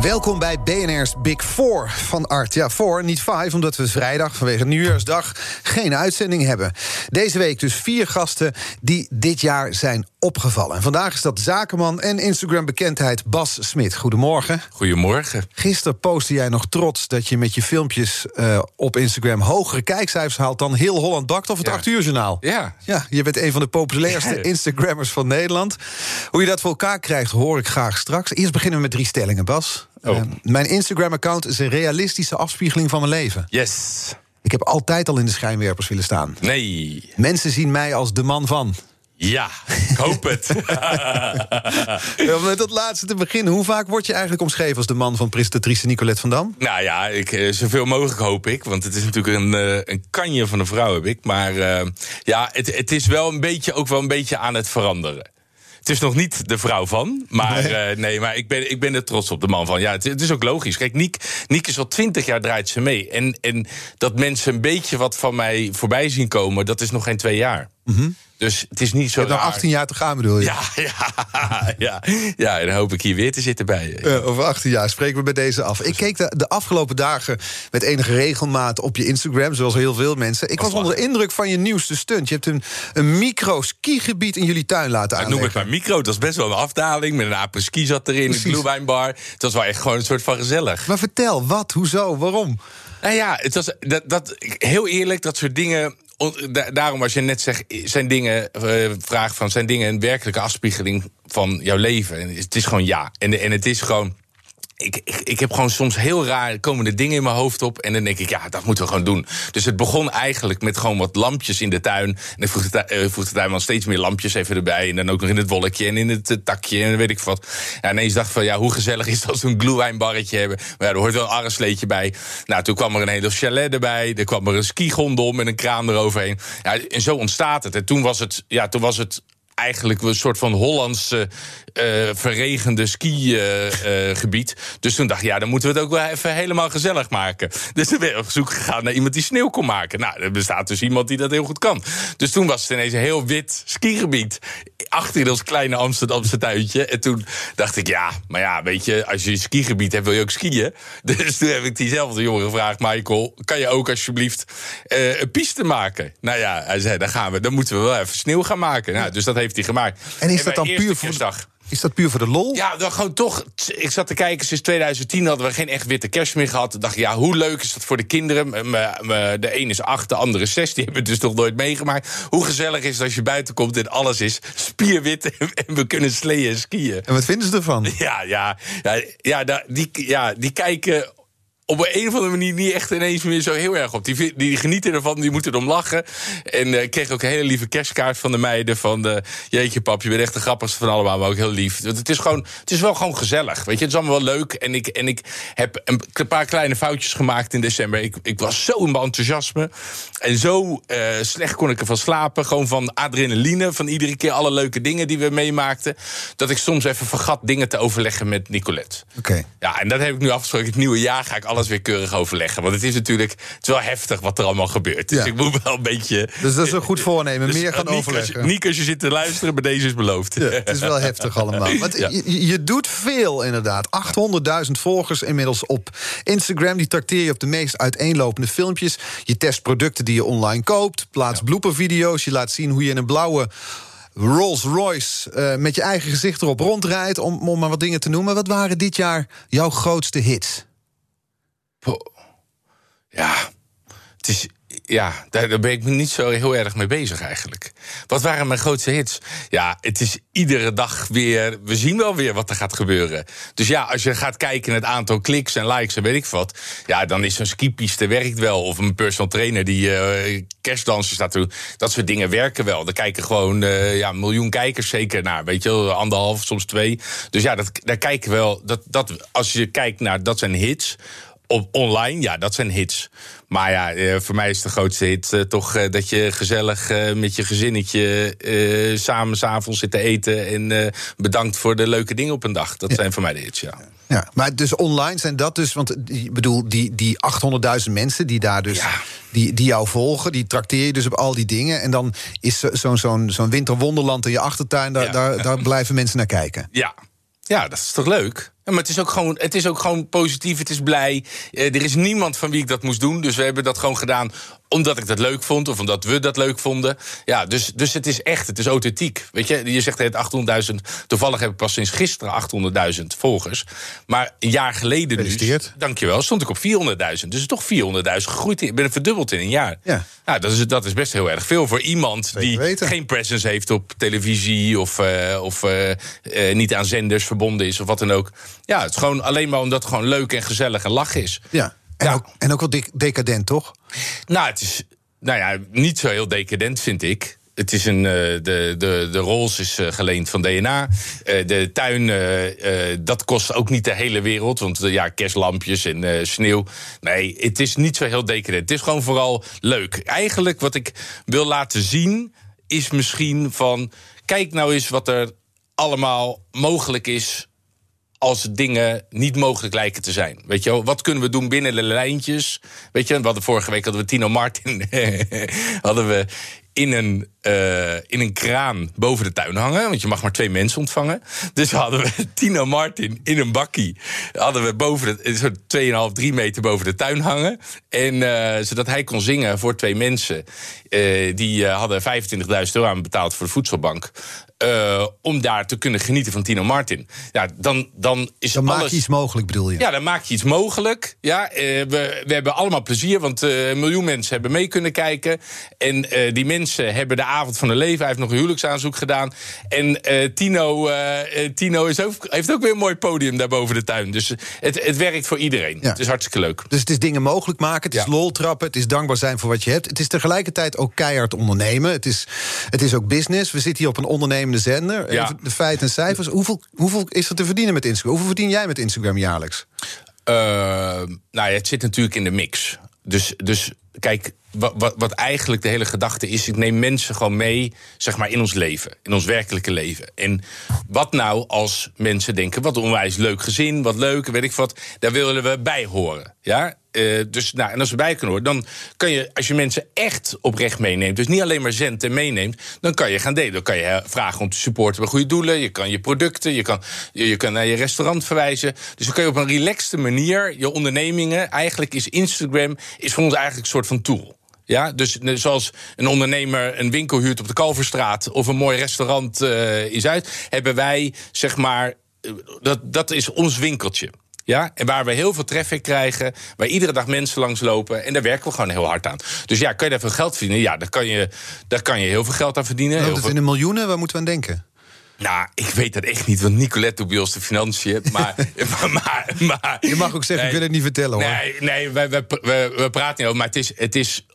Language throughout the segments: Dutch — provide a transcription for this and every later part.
Welkom bij BNR's Big Four van Art. Ja, Four, niet Five, omdat we vrijdag vanwege Nieuwjaarsdag geen uitzending hebben. Deze week dus vier gasten die dit jaar zijn opgevallen. En vandaag is dat zakenman en Instagram-bekendheid Bas Smit. Goedemorgen. Goedemorgen. Gisteren postte jij nog trots dat je met je filmpjes uh, op Instagram hogere kijkcijfers haalt dan heel Holland Bakt of het Ja. 8 uur journaal. Ja. Ja, je bent een van de populairste Ja. Instagrammers van Nederland. Hoe je dat voor elkaar krijgt, hoor ik graag straks. Eerst beginnen we met drie stellingen, Bas. Oh. Eh, mijn Instagram-account is een realistische afspiegeling van mijn leven. Yes. Ik heb altijd al in de schijnwerpers willen staan. Nee. Mensen zien mij als de man van. Ja, ik hoop het. Met dat laatste te beginnen, hoe vaak word je eigenlijk omschreven als de man van presentatrice Nicolette van Dam? nou ja, ik, eh, zoveel mogelijk hoop ik. Want het is natuurlijk een, eh, een kanje van een vrouw, heb ik. Maar eh, ja, het, het is wel een beetje, ook wel een beetje aan het veranderen. Het is nog niet de vrouw van, maar nee, nee maar ik ben, ik ben er trots op, de man van. Ja, het, het is ook logisch. Kijk, Niek, Niek is al twintig jaar draait ze mee. En, en dat mensen een beetje wat van mij voorbij zien komen, dat is nog geen twee jaar. Dus het is niet zo Je hebt nog raar. 18 jaar te gaan, bedoel je? Ja, ja, ja, ja, en dan hoop ik hier weer te zitten bij je. Eh, over 18 jaar spreken we bij deze af. Ik keek de, de afgelopen dagen met enige regelmaat op je Instagram, zoals heel veel mensen. Ik was onder de indruk van je nieuwste stunt. Je hebt een, een micro-skigebied in jullie tuin laten Ik noem aanleggen. het maar micro, dat is best wel een afdaling. Met een apres-ski zat erin, Precies. een glühweinbar. Het was wel echt gewoon een soort van gezellig. Maar vertel, wat, hoezo, waarom? Nou ja, het was, dat, dat, heel eerlijk, dat soort dingen... Daarom als je net zegt, zijn dingen, eh, vraagt van... zijn dingen een werkelijke afspiegeling van jouw leven? En het is gewoon ja. En, en het is gewoon... Ik, ik, ik heb gewoon soms heel raar komende dingen in mijn hoofd op. En dan denk ik, ja, dat moeten we gewoon doen. Dus het begon eigenlijk met gewoon wat lampjes in de tuin. En ik vroeg de, tu- eh, vroeg steeds meer lampjes even erbij. En dan ook nog in het wolkje en in het eh, takje en weet ik wat. Ja, ineens dacht ik van, ja, hoe gezellig is het als we een glühweinbarretje hebben. Maar ja, er hoort wel een arresleetje bij. Nou, toen kwam er een hele chalet erbij. Er kwam er een skigondel met een kraan eroverheen. Ja, en zo ontstaat het. En toen was het, ja, toen was het eigenlijk een soort van Hollandse eh, verregende skigebied. dus toen dacht ik, ja, dan moeten we het ook wel even helemaal gezellig maken. Dus toen ben ik op zoek gegaan naar iemand die sneeuw kon maken. Nou, er bestaat dus iemand die dat heel goed kan. Dus toen was het ineens een heel wit skigebied. Achter ons kleine Amsterdamse tuintje. En toen dacht ik, ja, maar ja, weet je, als je een skigebied hebt, wil je ook skiën. Dus toen heb ik diezelfde jongen gevraagd, Michael, kan je ook alsjeblieft eh, een piste maken? Nou ja, hij zei, dan gaan we, dan moeten we wel even sneeuw gaan maken. Nou, dus dat heeft hij gemaakt. En is dat dan puur voor, is dat puur voor de lol? ja, dan gewoon toch. Ik zat te kijken, sinds 2010 hadden we geen echt witte kerst meer gehad. Toen dacht ik, ja, hoe leuk is dat voor de kinderen? De een is acht, de andere is zes. Die hebben het dus nog nooit meegemaakt. Hoe gezellig is het als je buiten komt en alles is spierwit en we kunnen sleeën en skiën. En wat vinden ze ervan? Ja, ja, ja, ja, die, ja, die kijken op een, of andere manier niet echt ineens meer zo heel erg op. Die, die genieten ervan, die moeten erom lachen. En eh, ik kreeg ook een hele lieve kerstkaart van de meiden. Van de, jeetje pap, je bent echt de grappigste van allemaal, maar ook heel lief. Want Het is, gewoon, het is wel gewoon gezellig, weet je. Het is allemaal wel leuk. En ik, en ik heb een paar kleine foutjes gemaakt in december. Ik, ik was zo in mijn enthousiasme. En zo eh, slecht kon ik ervan slapen. Gewoon van adrenaline, van iedere keer alle leuke dingen die we meemaakten. Dat ik soms even vergat dingen te overleggen met Nicolette. Oké. Ja, en dat heb ik nu afgesproken. Het nieuwe jaar ga ik alles weer keurig overleggen. Want het is natuurlijk het is wel heftig wat er allemaal gebeurt. Dus Ja. ik moet wel een beetje... Dus dat is een goed voornemen, Dus, meer gaan Niek, als je- overleggen. Als je zit te luisteren, bij deze is beloofd. Ja, het is wel heftig allemaal. Want Ja. je, je doet veel inderdaad. 800.000 volgers inmiddels op Instagram. Die trakteer je op de meest uiteenlopende filmpjes. Je test producten die je online koopt. Plaats bloopervideo's. Je laat zien hoe je in een blauwe Rolls Royce eh, met je eigen gezicht erop rondrijdt. Om, om maar wat dingen te noemen. Wat waren dit jaar jouw grootste hits? Ja, het is, ja, daar, ben ik me niet zo heel erg mee bezig eigenlijk. Wat waren mijn grootste hits? Ja, het is iedere dag weer. We zien wel weer wat er gaat gebeuren. Dus ja, als je gaat kijken naar het aantal kliks en likes en weet ik wat. Ja, dan is een skipiste werkt wel. Of een personal trainer die uh, kerstdansen staat doen. Dat soort dingen werken wel. Daar kijken gewoon uh, ja, een miljoen kijkers zeker naar. Weet je, anderhalf, soms twee. Dus ja, dat, daar kijken wel. Dat, dat, als je kijkt naar dat zijn hits op online, ja, dat zijn hits. Maar ja, eh, voor mij is de grootste hit uh, toch uh, dat je gezellig met je gezinnetje samen s'avonds zit te eten. En bedankt voor de leuke dingen op een dag. Dat ja. zijn voor mij de hits, ja. Ja, maar dus online zijn dat dus, want ik bedoel, die, die 800.000 mensen die daar dus, ja. die, die jou volgen, die trakteer je dus op al die dingen. En dan is zo'n zo'n zo'n winterwonderland in je achtertuin, daar, ja. daar, daar blijven mensen naar kijken. Ja. ja, dat is toch leuk? Maar het is, ook gewoon, het is ook gewoon positief, het is blij. Uh, er is niemand van wie ik dat moest doen. Dus we hebben dat gewoon gedaan omdat ik dat leuk vond of omdat we dat leuk vonden. Ja, dus, dus het is echt, het is authentiek. Weet je, je zegt het 800.000. Toevallig heb ik pas sinds gisteren 800.000 volgers. Maar een jaar geleden nu, dankjewel, stond ik op 400.000. Dus toch 400.000 gegroeid. Ik ben verdubbeld in een jaar. Ja. Nou, dat, is, dat is best heel erg veel voor iemand Zeker die weten. geen presence heeft op televisie of, uh, of uh, uh, niet aan zenders verbonden is of wat dan ook. Ja, het is gewoon alleen maar omdat het gewoon leuk en gezellig en lach is. Ja. En, ja. ook, en ook wel decadent, toch? Nou, het is nou ja, niet zo heel decadent, vind ik. Het is een, uh, de, de, de Rolls is uh, geleend van DNA. Uh, de tuin, dat kost ook niet de hele wereld. Want ja, kerstlampjes en sneeuw. Nee, het is niet zo heel decadent. Het is gewoon vooral leuk. Eigenlijk wat ik wil laten zien, is misschien van... Kijk nou eens wat er allemaal mogelijk is als dingen niet mogelijk lijken te zijn. Weet je wat kunnen we doen binnen de lijntjes? Weet je, we hadden vorige week hadden we Tino Martin hadden we in een, uh, in een kraan boven de tuin hangen. Want je mag maar twee mensen ontvangen. Dus hadden we Tino Martin in een bakkie. Hadden we boven de, zo'n 2,5, 3 meter boven de tuin hangen. En uh, zodat hij kon zingen voor twee mensen. Uh, die hadden 25.000 euro aan betaald voor de voedselbank. Uh, om daar te kunnen genieten van Tino Martin. Ja, dan, dan is dan alles... maak je iets mogelijk, bedoel je? Ja, dan maak je iets mogelijk. Ja, uh, we, we hebben allemaal plezier, want uh, een miljoen mensen hebben mee kunnen kijken. En die mensen hebben de avond van hun leven. Hij heeft nog een huwelijksaanzoek gedaan. En Tino, Tino is ook, heeft ook weer een mooi podium daar boven de tuin. Dus het, het werkt voor iedereen. Ja. Het is hartstikke leuk. Dus het is dingen mogelijk maken, het is ja. lol trappen, het is dankbaar zijn voor wat je hebt. Het is tegelijkertijd ook keihard ondernemen. Het is, het is ook business. We zitten hier op een ondernemende zender. Ja. De feiten en cijfers. Hoeveel, hoeveel is er te verdienen met Instagram? Hoeveel verdien jij met Instagram jaarlijks? Uh, nou ja, het zit natuurlijk in de mix. Dus, dus kijk, wat, wat, eigenlijk de hele gedachte is, ik neem mensen gewoon mee, zeg maar, in ons leven, in ons werkelijke leven. En wat nou als mensen denken, wat onwijs leuk gezin, wat leuk, weet ik wat, daar willen we bij horen. Ja? Uh, dus, nou, en als we bij kunnen horen, dan kan je, als je mensen echt oprecht meeneemt, dus niet alleen maar zendt en meeneemt, dan kan je gaan delen. Dan kan je vragen om te supporten bij goede doelen. Je kan je producten, je kan, je, je kan naar je restaurant verwijzen. Dus dan kan je op een relaxte manier je ondernemingen. Eigenlijk is Instagram is voor ons eigenlijk een soort van tool. Ja, dus zoals een ondernemer een winkel huurt op de Kalverstraat of een mooi restaurant uh, is uit, hebben wij zeg maar. Dat, dat is ons winkeltje. Ja, en waar we heel veel traffic krijgen, waar iedere dag mensen langslopen. En daar werken we gewoon heel hard aan. Dus ja, kan je daar veel geld verdienen? Ja, daar kan je, daar kan je heel veel geld aan verdienen. Loopt het in de miljoenen? Waar moeten we aan denken? Nou, ik weet dat echt niet, want Nicolette doet bij ons de financiën. Maar, maar, maar, je mag ook zeggen, nee, ik wil het niet vertellen hoor. Nee, nee we, we, we, we praten niet over, maar het is, het is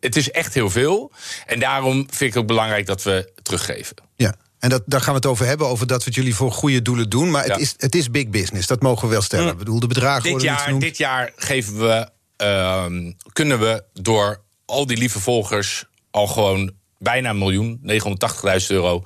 het is echt heel veel. En daarom vind ik het ook belangrijk dat we teruggeven. Ja. En dat, daar gaan we het over hebben, over dat we het jullie voor goede doelen doen. Maar ja. het, is, het is big business, dat mogen we wel stellen. Mm. Ik bedoel, de bedragen dit worden jaar, Dit jaar geven we, uh, kunnen we door al die lieve volgers... al gewoon bijna een miljoen, 980.000 euro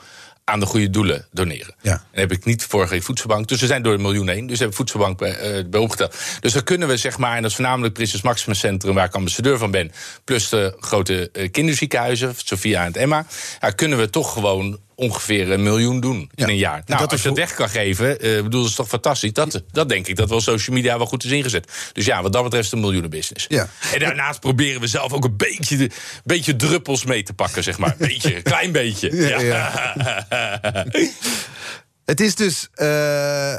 aan de goede doelen doneren. Ja. En heb ik niet vorige week voedselbank. Dus we zijn door een miljoen heen. Dus hebben voedselbank bij, uh, bij opgeteld. Dus dan kunnen we zeg maar, en dat is voornamelijk Prinses Maximus Centrum, waar ik ambassadeur van ben, plus de grote uh, kinderziekenhuizen, Sophia en het Emma, ja, kunnen we toch gewoon ongeveer een miljoen doen in een jaar. Nou, als je dat weg kan geven, uh, bedoel, dat is toch fantastisch. Dat, dat denk ik dat wel social media wel goed is ingezet. Dus ja, wat dat betreft een miljoenenbusiness. Ja. En daarnaast proberen we zelf ook een beetje, beetje druppels mee te pakken, zeg maar. Beetje, een klein beetje. Ja, ja. het is dus uh,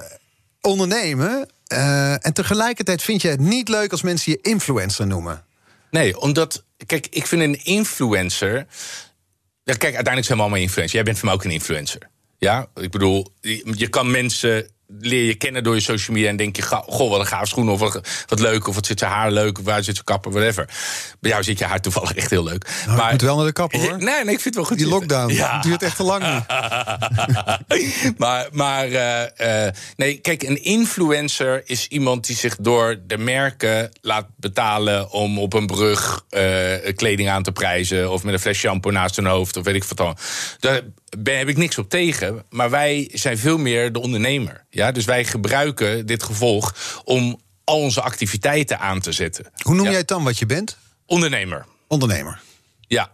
ondernemen. Uh, en tegelijkertijd vind je het niet leuk als mensen je influencer noemen. Nee, omdat, kijk, ik vind een influencer. Kijk, uiteindelijk zijn we allemaal influencers. Jij bent voor mij ook een influencer. Ja, ik bedoel, je kan mensen leer je kennen door je social media en denk je, goh, wat een gaaf schoen of wat, wat leuk, of wat zit zijn haar leuk, of waar zit zijn kapper, whatever. Bij jou zit je haar toevallig echt heel leuk. Nou, ik moet wel naar de kapper, hoor. Nee, nee, ik vind het wel goed. Die zitten. lockdown Ja. het duurt echt te lang maar maar eh, eh, nee, kijk, een influencer is iemand die zich door de merken laat betalen om op een brug eh, kleding aan te prijzen. Of met een fles shampoo naast hun hoofd, of weet ik wat dan. Ben, heb ik niks op tegen. Maar wij zijn veel meer de ondernemer. Ja? Dus wij gebruiken dit gevolg om al onze activiteiten aan te zetten. Hoe noem Ja. jij het dan wat je bent? Ondernemer. Ondernemer. Ja.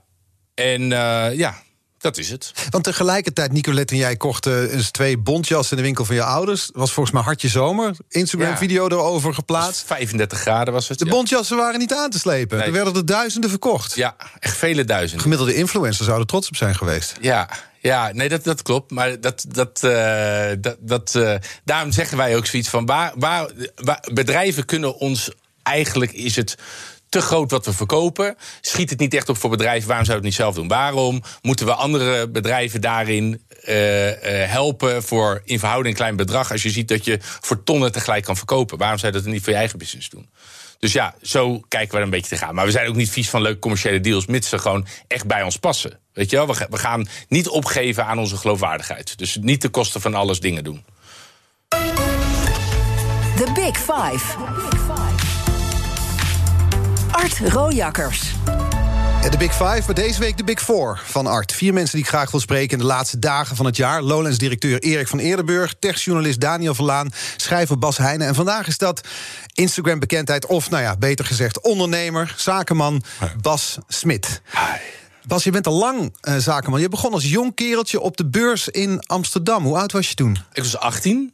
En eh, ja, dat is het. Want tegelijkertijd, Nicolette en jij kochten eens twee bontjassen in de winkel van je ouders. was volgens mij hartje zomer. Instagram-video erover geplaatst. 35 graden was het. De ja. bontjassen waren niet aan te slepen. Nee. Er werden er duizenden verkocht. Ja, echt vele duizenden. Gemiddelde influencers zouden trots op zijn geweest. Ja, ja nee, dat, dat klopt. Maar dat, dat, eh, dat, dat, eh, daarom zeggen wij ook zoiets van... Waar, waar, bedrijven kunnen ons... Eigenlijk is het te groot wat we verkopen. Schiet het niet echt op voor bedrijven, waarom we het niet zelf doen? Waarom moeten we andere bedrijven daarin eh, helpen... voor in verhouding een klein bedrag... als je ziet dat je voor tonnen tegelijk kan verkopen? Waarom zou je dat niet voor je eigen business doen? Dus ja, zo kijken we er een beetje te gaan. Maar we zijn ook niet vies van leuke commerciële deals, mits ze gewoon echt bij ons passen. Weet je wel, we, ga- we gaan niet opgeven aan onze geloofwaardigheid. Dus niet ten koste van alles dingen doen. The Big Five. Art Rojakkers. Ja, de Big Five, maar deze week de Big Four van Art. Vier mensen die ik graag wil spreken in de laatste dagen van het jaar. Lowlands-directeur Erik van Eerdenburg, techjournalist Daniel Verlaan... schrijver Bas Heijnen. En vandaag is dat Instagram-bekendheid, of nou ja, beter gezegd... ondernemer, zakenman Bas Smit. Bas, je bent al lang eh, zakenman. Je begon als jong kereltje op de beurs in Amsterdam. Hoe oud was je toen? Ik was 18.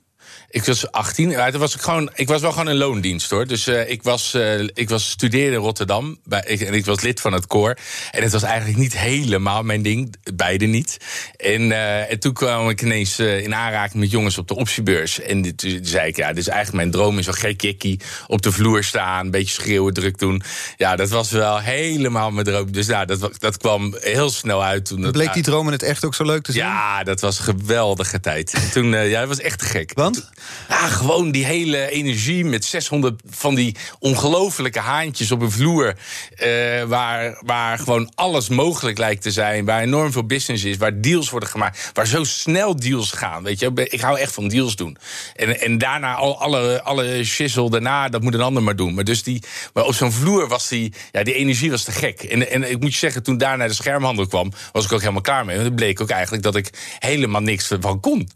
Ik was 18. Ja, toen was ik, gewoon, ik was wel gewoon een loondienst hoor. Dus eh, ik, was, eh, ik was studeerde in Rotterdam. Bij, ik, en ik was lid van het koor. En het was eigenlijk niet helemaal mijn ding. Beide niet. En, eh, en toen kwam ik ineens in aanraking met jongens op de optiebeurs. En dit- toen zei ik, ja, dit is eigenlijk mijn droom. Is zo'n gek op de vloer staan. Een beetje schreeuwen, druk doen. Ja, dat was wel helemaal mijn droom. Dus nou, dat, dat kwam heel snel uit. Toen dat, Bleek die droom in het echt ook zo leuk te zijn? ja, dat was een geweldige tijd. En Toen, ja, dat was echt gek. Want? Ja, gewoon die hele energie met 600 van die ongelofelijke haantjes op een vloer. eh, waar, waar gewoon alles mogelijk lijkt te zijn. Waar enorm veel business is. Waar deals worden gemaakt. Waar zo snel deals gaan. Weet je, ik hou echt van deals doen. En, en daarna al, alle, alle shizzle daarna, dat moet een ander maar doen. Maar, dus die, maar op zo'n vloer was die, ja, die energie was te gek. En, en ik moet je zeggen, toen daarna de schermhandel kwam, was ik ook helemaal klaar mee. Want het bleek ook eigenlijk dat ik helemaal niks van kon.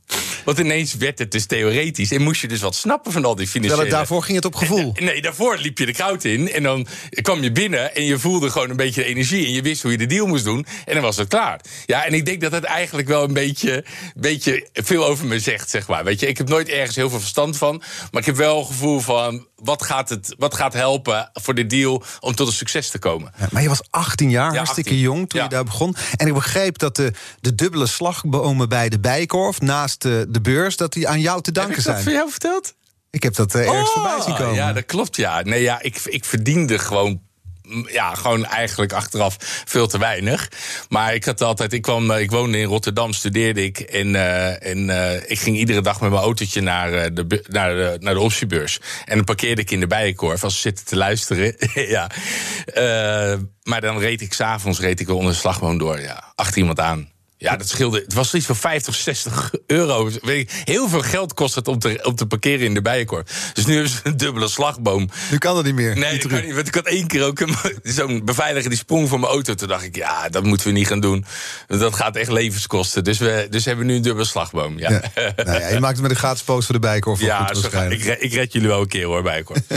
Want ineens werd het dus theoretisch. En moest je dus wat snappen van al die financiële... Terwijl daarvoor ging het op gevoel. Nee, daarvoor liep je de koud in. En dan kwam je binnen en je voelde gewoon een beetje de energie. En je wist hoe je de deal moest doen. En dan was het klaar. Ja, en ik denk dat het eigenlijk wel een beetje, beetje veel over me zegt, zeg maar. Weet je, ik heb nooit ergens heel veel verstand van. Maar ik heb wel een gevoel van... wat gaat, het, wat gaat helpen voor de deal om tot een succes te komen? Ja, maar je was 18 jaar, Ja, hartstikke 18. jong toen Ja. je daar begon. En ik begreep dat de, de dubbele slagbomen bij de Bijkorf... naast de, de beurs, dat die aan jou te danken heb ik dat zijn. voor jou verteld? Ik heb dat eh, ergens Oh, voorbij zien komen. Ja, dat klopt, ja. Nee, ja, ik, ik verdiende gewoon. Ja, gewoon eigenlijk achteraf veel te weinig. Maar ik had altijd, ik, kwam, eh, ik woonde in Rotterdam, studeerde ik. En, eh, eh, ik ging iedere dag met mijn autootje naar, de, naar, de, naar de optiebeurs. En dan parkeerde ik in de Bijenkorf als ze zitten te luisteren. ja. Maar dan reed ik s'avonds onder de slagboom door. Ja. Achter iemand aan. Ja, dat scheelde. Het was iets van 50, 60 euro. Heel veel geld kost het om te, om te parkeren in de bijenkorf. Dus nu hebben ze een dubbele slagboom. Nu kan dat niet meer. Nee, dat truc. kan niet. Want ik had één keer ook zo'n beveiliger die sprong voor mijn auto. Toen dacht ik, ja, dat moeten we niet gaan doen. Dat gaat echt levens kosten. Dus we dus hebben we nu een dubbele slagboom. Ja, Ja. ja, nou ja, je maakt het met een gratis post voor de wel goed zo ga- ik, ik red jullie wel een keer hoor, bijenkorf.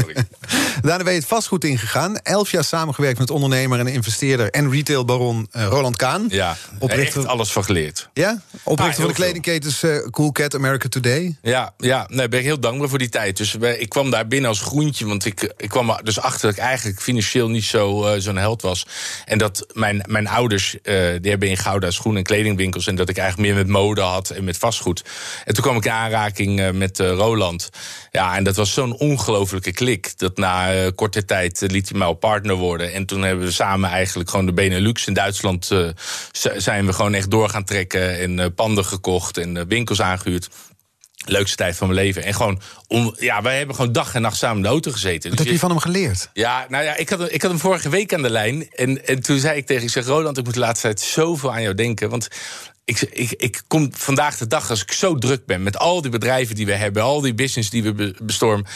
Daarna ben je het vastgoed ingegaan. Elf jaar samengewerkt met ondernemer en investeerder... en retailbaron eh, Roland Kaan. Ja, Oprichter- echt alles van geleerd. Ja? Oprichter Ah, van de kledingketens eh, Cool Cat America Today. Ja, ja nee, ben ik heel dankbaar voor die tijd. Dus ik kwam daar binnen als groentje. Want ik, ik kwam er dus achter dat ik eigenlijk financieel niet zo, eh, zo'n held was. En dat mijn, mijn ouders, eh, die hebben in Gouda schoen- en kledingwinkels. En dat ik eigenlijk meer met mode had en met vastgoed. En toen kwam ik in aanraking eh, met eh, Roland. Ja, en dat was zo'n ongelofelijke klik. Dat na eh, korte tijd liet hij mij al partner worden. En toen hebben we samen eigenlijk gewoon de Benelux in Duitsland... zijn we gewoon echt door gaan trekken en panden gekocht en winkels aangehuurd leukste tijd van mijn leven. En gewoon, om, ja, wij hebben gewoon dag en nacht samen in de auto gezeten. Wat dus heb je van hem geleerd? Ja, nou ja, ik had, ik had hem vorige week aan de lijn. En, en toen zei ik tegen ik zeg, Roland, ik moet de laatste tijd zoveel aan jou denken. Want ik, ik, ik kom vandaag de dag, als ik zo druk ben met al die bedrijven die we hebben, al die business die we bestormen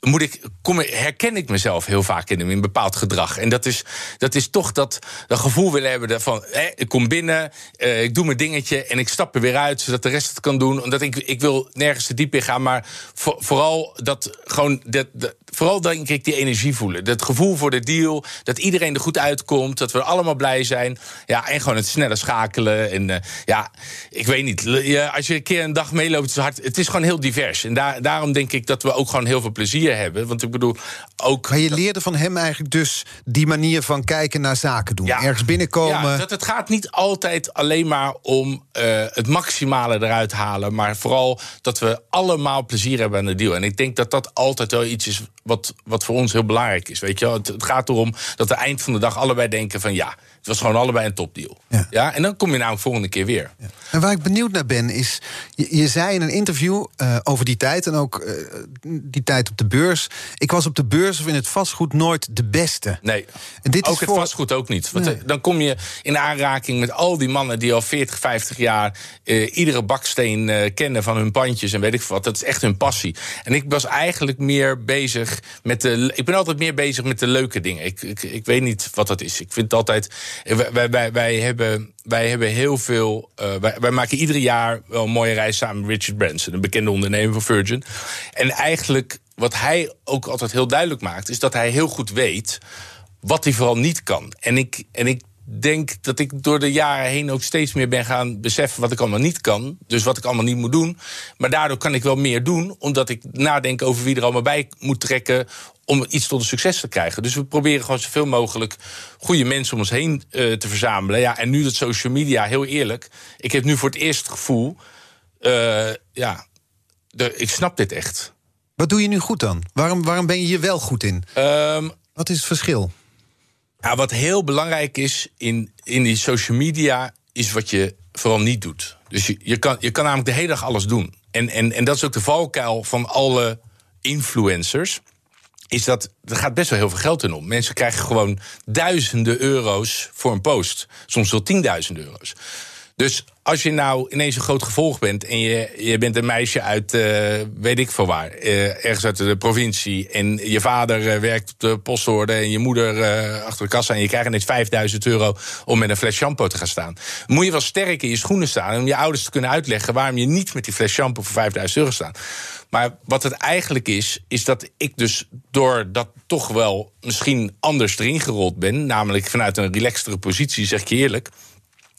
moet ik, kom, herken ik mezelf heel vaak in, in bepaald gedrag. En dat is, dat is toch dat, dat gevoel willen hebben van... Hè, ik kom binnen, uh, ik doe mijn dingetje en ik stap er weer uit... zodat de rest het kan doen. Omdat ik, ik wil nergens te diep in gaan, maar voor, vooral dat gewoon... Dat, vooral denk ik die energie voelen. Dat gevoel voor de deal, dat iedereen er goed uitkomt... dat we allemaal blij zijn. Ja, en gewoon het snelle schakelen. En uh, ja, ik weet niet, als je een keer een dag meeloopt... Het is, hard, het is gewoon heel divers. En daar, daarom denk ik dat we ook gewoon heel veel plezier hebben. Want ik bedoel, ook. Maar je leerde van hem eigenlijk dus die manier van kijken naar zaken doen. Ja, Ergens binnenkomen. Ja, dat het gaat niet altijd alleen maar om uh, het maximale eruit halen. Maar vooral dat we allemaal plezier hebben aan de deal. En ik denk dat dat altijd wel iets is wat, wat voor ons heel belangrijk is. Weet je, het, het gaat erom dat we eind van de dag allebei denken van ja was gewoon allebei een topdeal. Ja. ja. En dan kom je nou een volgende keer weer. Ja. En waar ik benieuwd naar ben, is... Je, je zei in een interview uh, over die tijd... en ook uh, die tijd op de beurs... ik was op de beurs of in het vastgoed nooit de beste. Nee, en dit ook is het voor... vastgoed ook niet. Want nee. Eh, dan kom je in aanraking met al die mannen... die al 40, 50 jaar uh, iedere baksteen kennen van hun pandjes... en weet ik wat. Dat is echt hun passie. En ik was eigenlijk meer bezig met de... Ik ben altijd meer bezig met de leuke dingen. Ik, ik, ik weet niet wat dat is. Ik vind het altijd wij, wij, wij, hebben, wij hebben heel veel. Uh, wij, wij, maken ieder jaar wel een mooie reis samen met Richard Branson, een bekende ondernemer van Virgin. En eigenlijk, wat hij ook altijd heel duidelijk maakt, is dat hij heel goed weet wat hij vooral niet kan. En ik, en ik denk dat ik door de jaren heen ook steeds meer ben gaan beseffen wat ik allemaal niet kan. Dus wat ik allemaal niet moet doen. Maar daardoor kan ik wel meer doen, omdat ik nadenk over wie er allemaal bij moet trekken om iets tot een succes te krijgen. Dus we proberen gewoon zoveel mogelijk goede mensen om ons heen uh, te verzamelen. Ja, en nu dat social media, heel eerlijk, ik heb nu voor het eerst het gevoel, uh, ja, de, ik snap dit echt. Wat doe je nu goed dan? Waarom, waarom ben je hier wel goed in? Um, wat is het verschil? Ja, wat heel belangrijk is in, in die social media, is wat je vooral niet doet. Dus je, je, kan, je kan namelijk de hele dag alles doen. En, en, en dat is ook de valkuil van alle influencers is dat er gaat best wel heel veel geld in om. Mensen krijgen gewoon duizenden euro's voor een post. Soms wel tienduizenden euro's. Dus als je nou ineens een groot gevolg bent en je, je bent een meisje uit uh, weet ik veel waar, uh, ergens uit de provincie. En je vader uh, werkt op de postorde en je moeder achter de kassa. En je krijgt ineens 5000 euro om met een fles shampoo te gaan staan. Moet je wel sterk in je schoenen staan om je ouders te kunnen uitleggen waarom je niet met die fles shampoo voor 5000 euro staat. Maar wat het eigenlijk is, is dat ik dus door dat toch wel misschien anders erin gerold ben, namelijk vanuit een relaxtere positie, zeg ik je eerlijk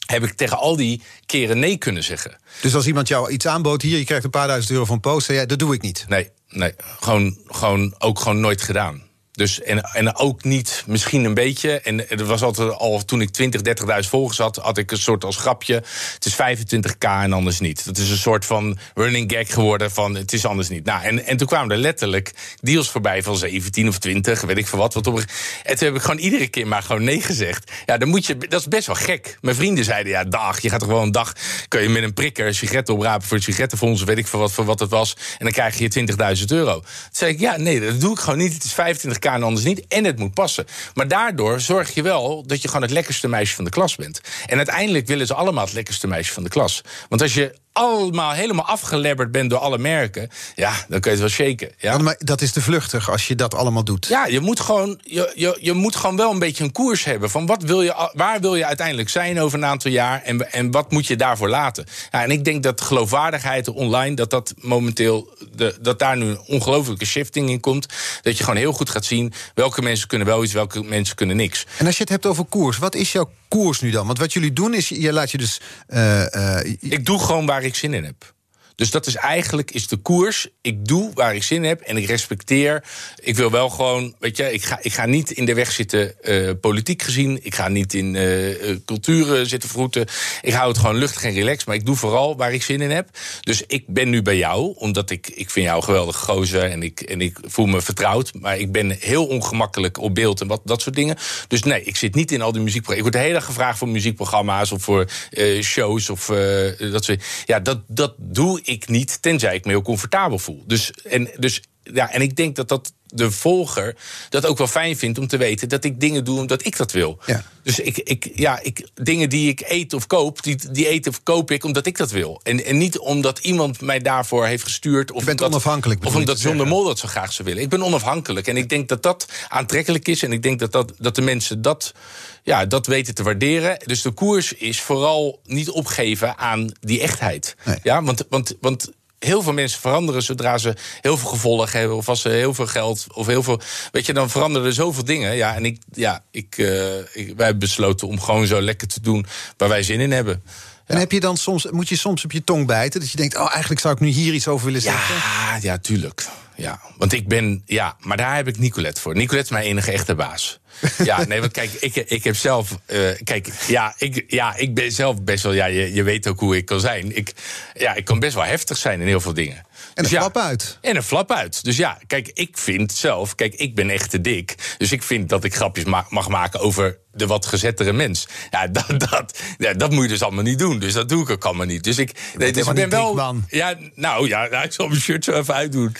heb ik tegen al die keren nee kunnen zeggen. Dus als iemand jou iets aanbood, hier, je krijgt een paar duizend euro van post, zei jij, dat doe ik niet? Nee, nee. Gewoon, gewoon, ook gewoon nooit gedaan. Dus, en, en ook niet misschien een beetje. En er was altijd al toen ik 20, 30.000 volgers had, had ik een soort als grapje. Het is 25k en anders niet. Dat is een soort van running gag geworden van het is anders niet. Nou, en, en toen kwamen er letterlijk deals voorbij van 17 of 20, weet ik veel wat. wat op, en toen heb ik gewoon iedere keer maar gewoon nee gezegd. Ja, dan moet je, dat is best wel gek. Mijn vrienden zeiden ja, dag, je gaat er gewoon een dag, kun je met een prikker sigaretten oprapen voor het sigarettenfonds, weet ik veel wat, voor wat het was. En dan krijg je 20.000 euro. Toen zei ik ja, nee, dat doe ik gewoon niet. Het is 25k en anders niet. En het moet passen. Maar daardoor zorg je wel dat je gewoon het lekkerste meisje van de klas bent. En uiteindelijk willen ze allemaal het lekkerste meisje van de klas. Want als je allemaal helemaal afgelebberd bent door alle merken, ja, dan kun je het wel shaken. Ja? Maar dat is te vluchtig als je dat allemaal doet. Ja, je moet gewoon, je, je, je moet gewoon wel een beetje een koers hebben. Van wat wil je, waar wil je uiteindelijk zijn over een aantal jaar en, en wat moet je daarvoor laten? Ja, en ik denk dat geloofwaardigheid online, dat dat momenteel, de, dat daar nu een ongelofelijke shifting in komt. Dat je gewoon heel goed gaat zien welke mensen kunnen wel iets, welke mensen kunnen niks. En als je het hebt over koers, wat is jouw koers nu dan? Want wat jullie doen is, je laat je dus. Uh, uh, ik doe gewoon waar ik zin in heb. Dus dat is eigenlijk is de koers. Ik doe waar ik zin in heb en ik respecteer. Ik wil wel gewoon, weet je, ik ga, ik ga niet in de weg zitten eh, politiek gezien. Ik ga niet in uh, culturen zitten vroeten. Ik hou het gewoon luchtig en relaxed. Maar ik doe vooral waar ik zin in heb. Dus ik ben nu bij jou, omdat ik, ik vind jou een geweldige gozer en ik, en ik voel me vertrouwd. Maar ik ben heel ongemakkelijk op beeld en wat, dat soort dingen. Dus nee, ik zit niet in al die muziekprogramma's. Ik word de hele dag gevraagd voor muziekprogramma's of voor shows of dat soort. Ja, dat, dat doe ik niet, tenzij ik me heel comfortabel voel. Dus, en, dus ja, en ik denk dat dat de volger dat ook wel fijn vindt om te weten dat ik dingen doe omdat ik dat wil. Ja. Dus ik, ik, ja, ik, dingen die ik eet of koop, die, die eet of koop ik omdat ik dat wil. En, en niet omdat iemand mij daarvoor heeft gestuurd. Of Je bent omdat, onafhankelijk. Of omdat John de Mol dat zo graag zou willen. Ik ben onafhankelijk. En ik denk dat dat aantrekkelijk is. En ik denk dat, dat, dat de mensen dat, ja, dat weten te waarderen. Dus de koers is vooral niet opgeven aan die echtheid. Nee. Ja, want, want, want heel veel mensen veranderen zodra ze heel veel gevolgen hebben. Of als ze heel veel geld. Of heel veel. Weet je, dan veranderen er zoveel dingen. Ja, en ik, ja, ik, uh, ik, wij hebben besloten om gewoon zo lekker te doen waar wij zin in hebben. En heb je dan soms, moet je soms op je tong bijten? Dat je denkt, oh, eigenlijk zou ik nu hier iets over willen zeggen. Ja, ja, tuurlijk. Ja, want ik ben, ja, maar daar heb ik Nicolette voor. Nicolette is mijn enige echte baas. Ja, nee, want kijk, ik, ik heb zelf. Uh, kijk, ja ik, ja, ik ben zelf best wel. Ja, je, je weet ook hoe ik kan zijn. Ik, ja, ik kan best wel heftig zijn in heel veel dingen. En een Dus flap uit. En een flap uit. Dus ja, kijk, ik vind zelf. Kijk, ik ben echt te dik. Dus ik vind dat ik grapjes ma mag maken over de wat gezettere mens. Ja, dat, dat, ja, dat moet je dus allemaal niet doen. Dus dat doe ik ook allemaal niet. Dus ik, nee, dus ik ben wel. Man. Ja, nou ja, nou, ik zal mijn shirt zo even uitdoen.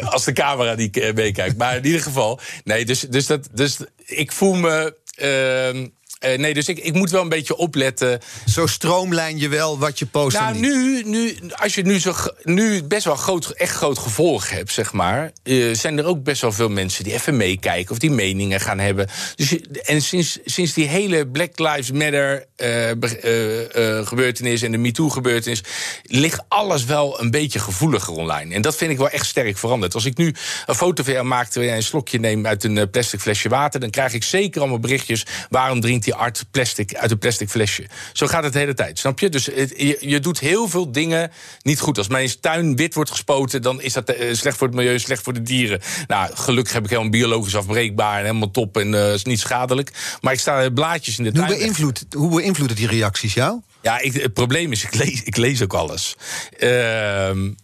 Als de camera die uh, meekijkt. Maar in ieder geval. Nee, dus, dus, dat, dus ik voel me. Uh, uh, nee, dus ik, ik moet wel een beetje opletten. Zo stroomlijn je wel wat je post. Nou, nu, nu, als je nu, zo, nu best wel groot, echt groot gevolg hebt, zeg maar. Uh, zijn er ook best wel veel mensen die even meekijken of die meningen gaan hebben. Dus, en sinds, sinds die hele Black Lives Matter uh, gebeurtenis en de MeToo-gebeurtenis. ligt alles wel een beetje gevoeliger online. En dat vind ik wel echt sterk veranderd. Als ik nu een foto van jou maak terwijl jij een slokje neemt uit een plastic flesje water. dan krijg ik zeker allemaal berichtjes. Waarom drinkt die art plastic uit een plastic flesje. Zo gaat het de hele tijd, snap je? Dus het, je, je, doet heel veel dingen niet goed. Als mijn tuin wit wordt gespoten, dan is dat uh, slecht voor het milieu, slecht voor de dieren. Nou, gelukkig heb ik helemaal biologisch afbreekbaar en helemaal top en uh, is niet schadelijk. Maar ik sta blaadjes in de hoe tuin. Beïnvloedt, hoe beïnvloeden die reacties jou? Ja, ik, het probleem is, ik lees, ik lees ook alles. Uh,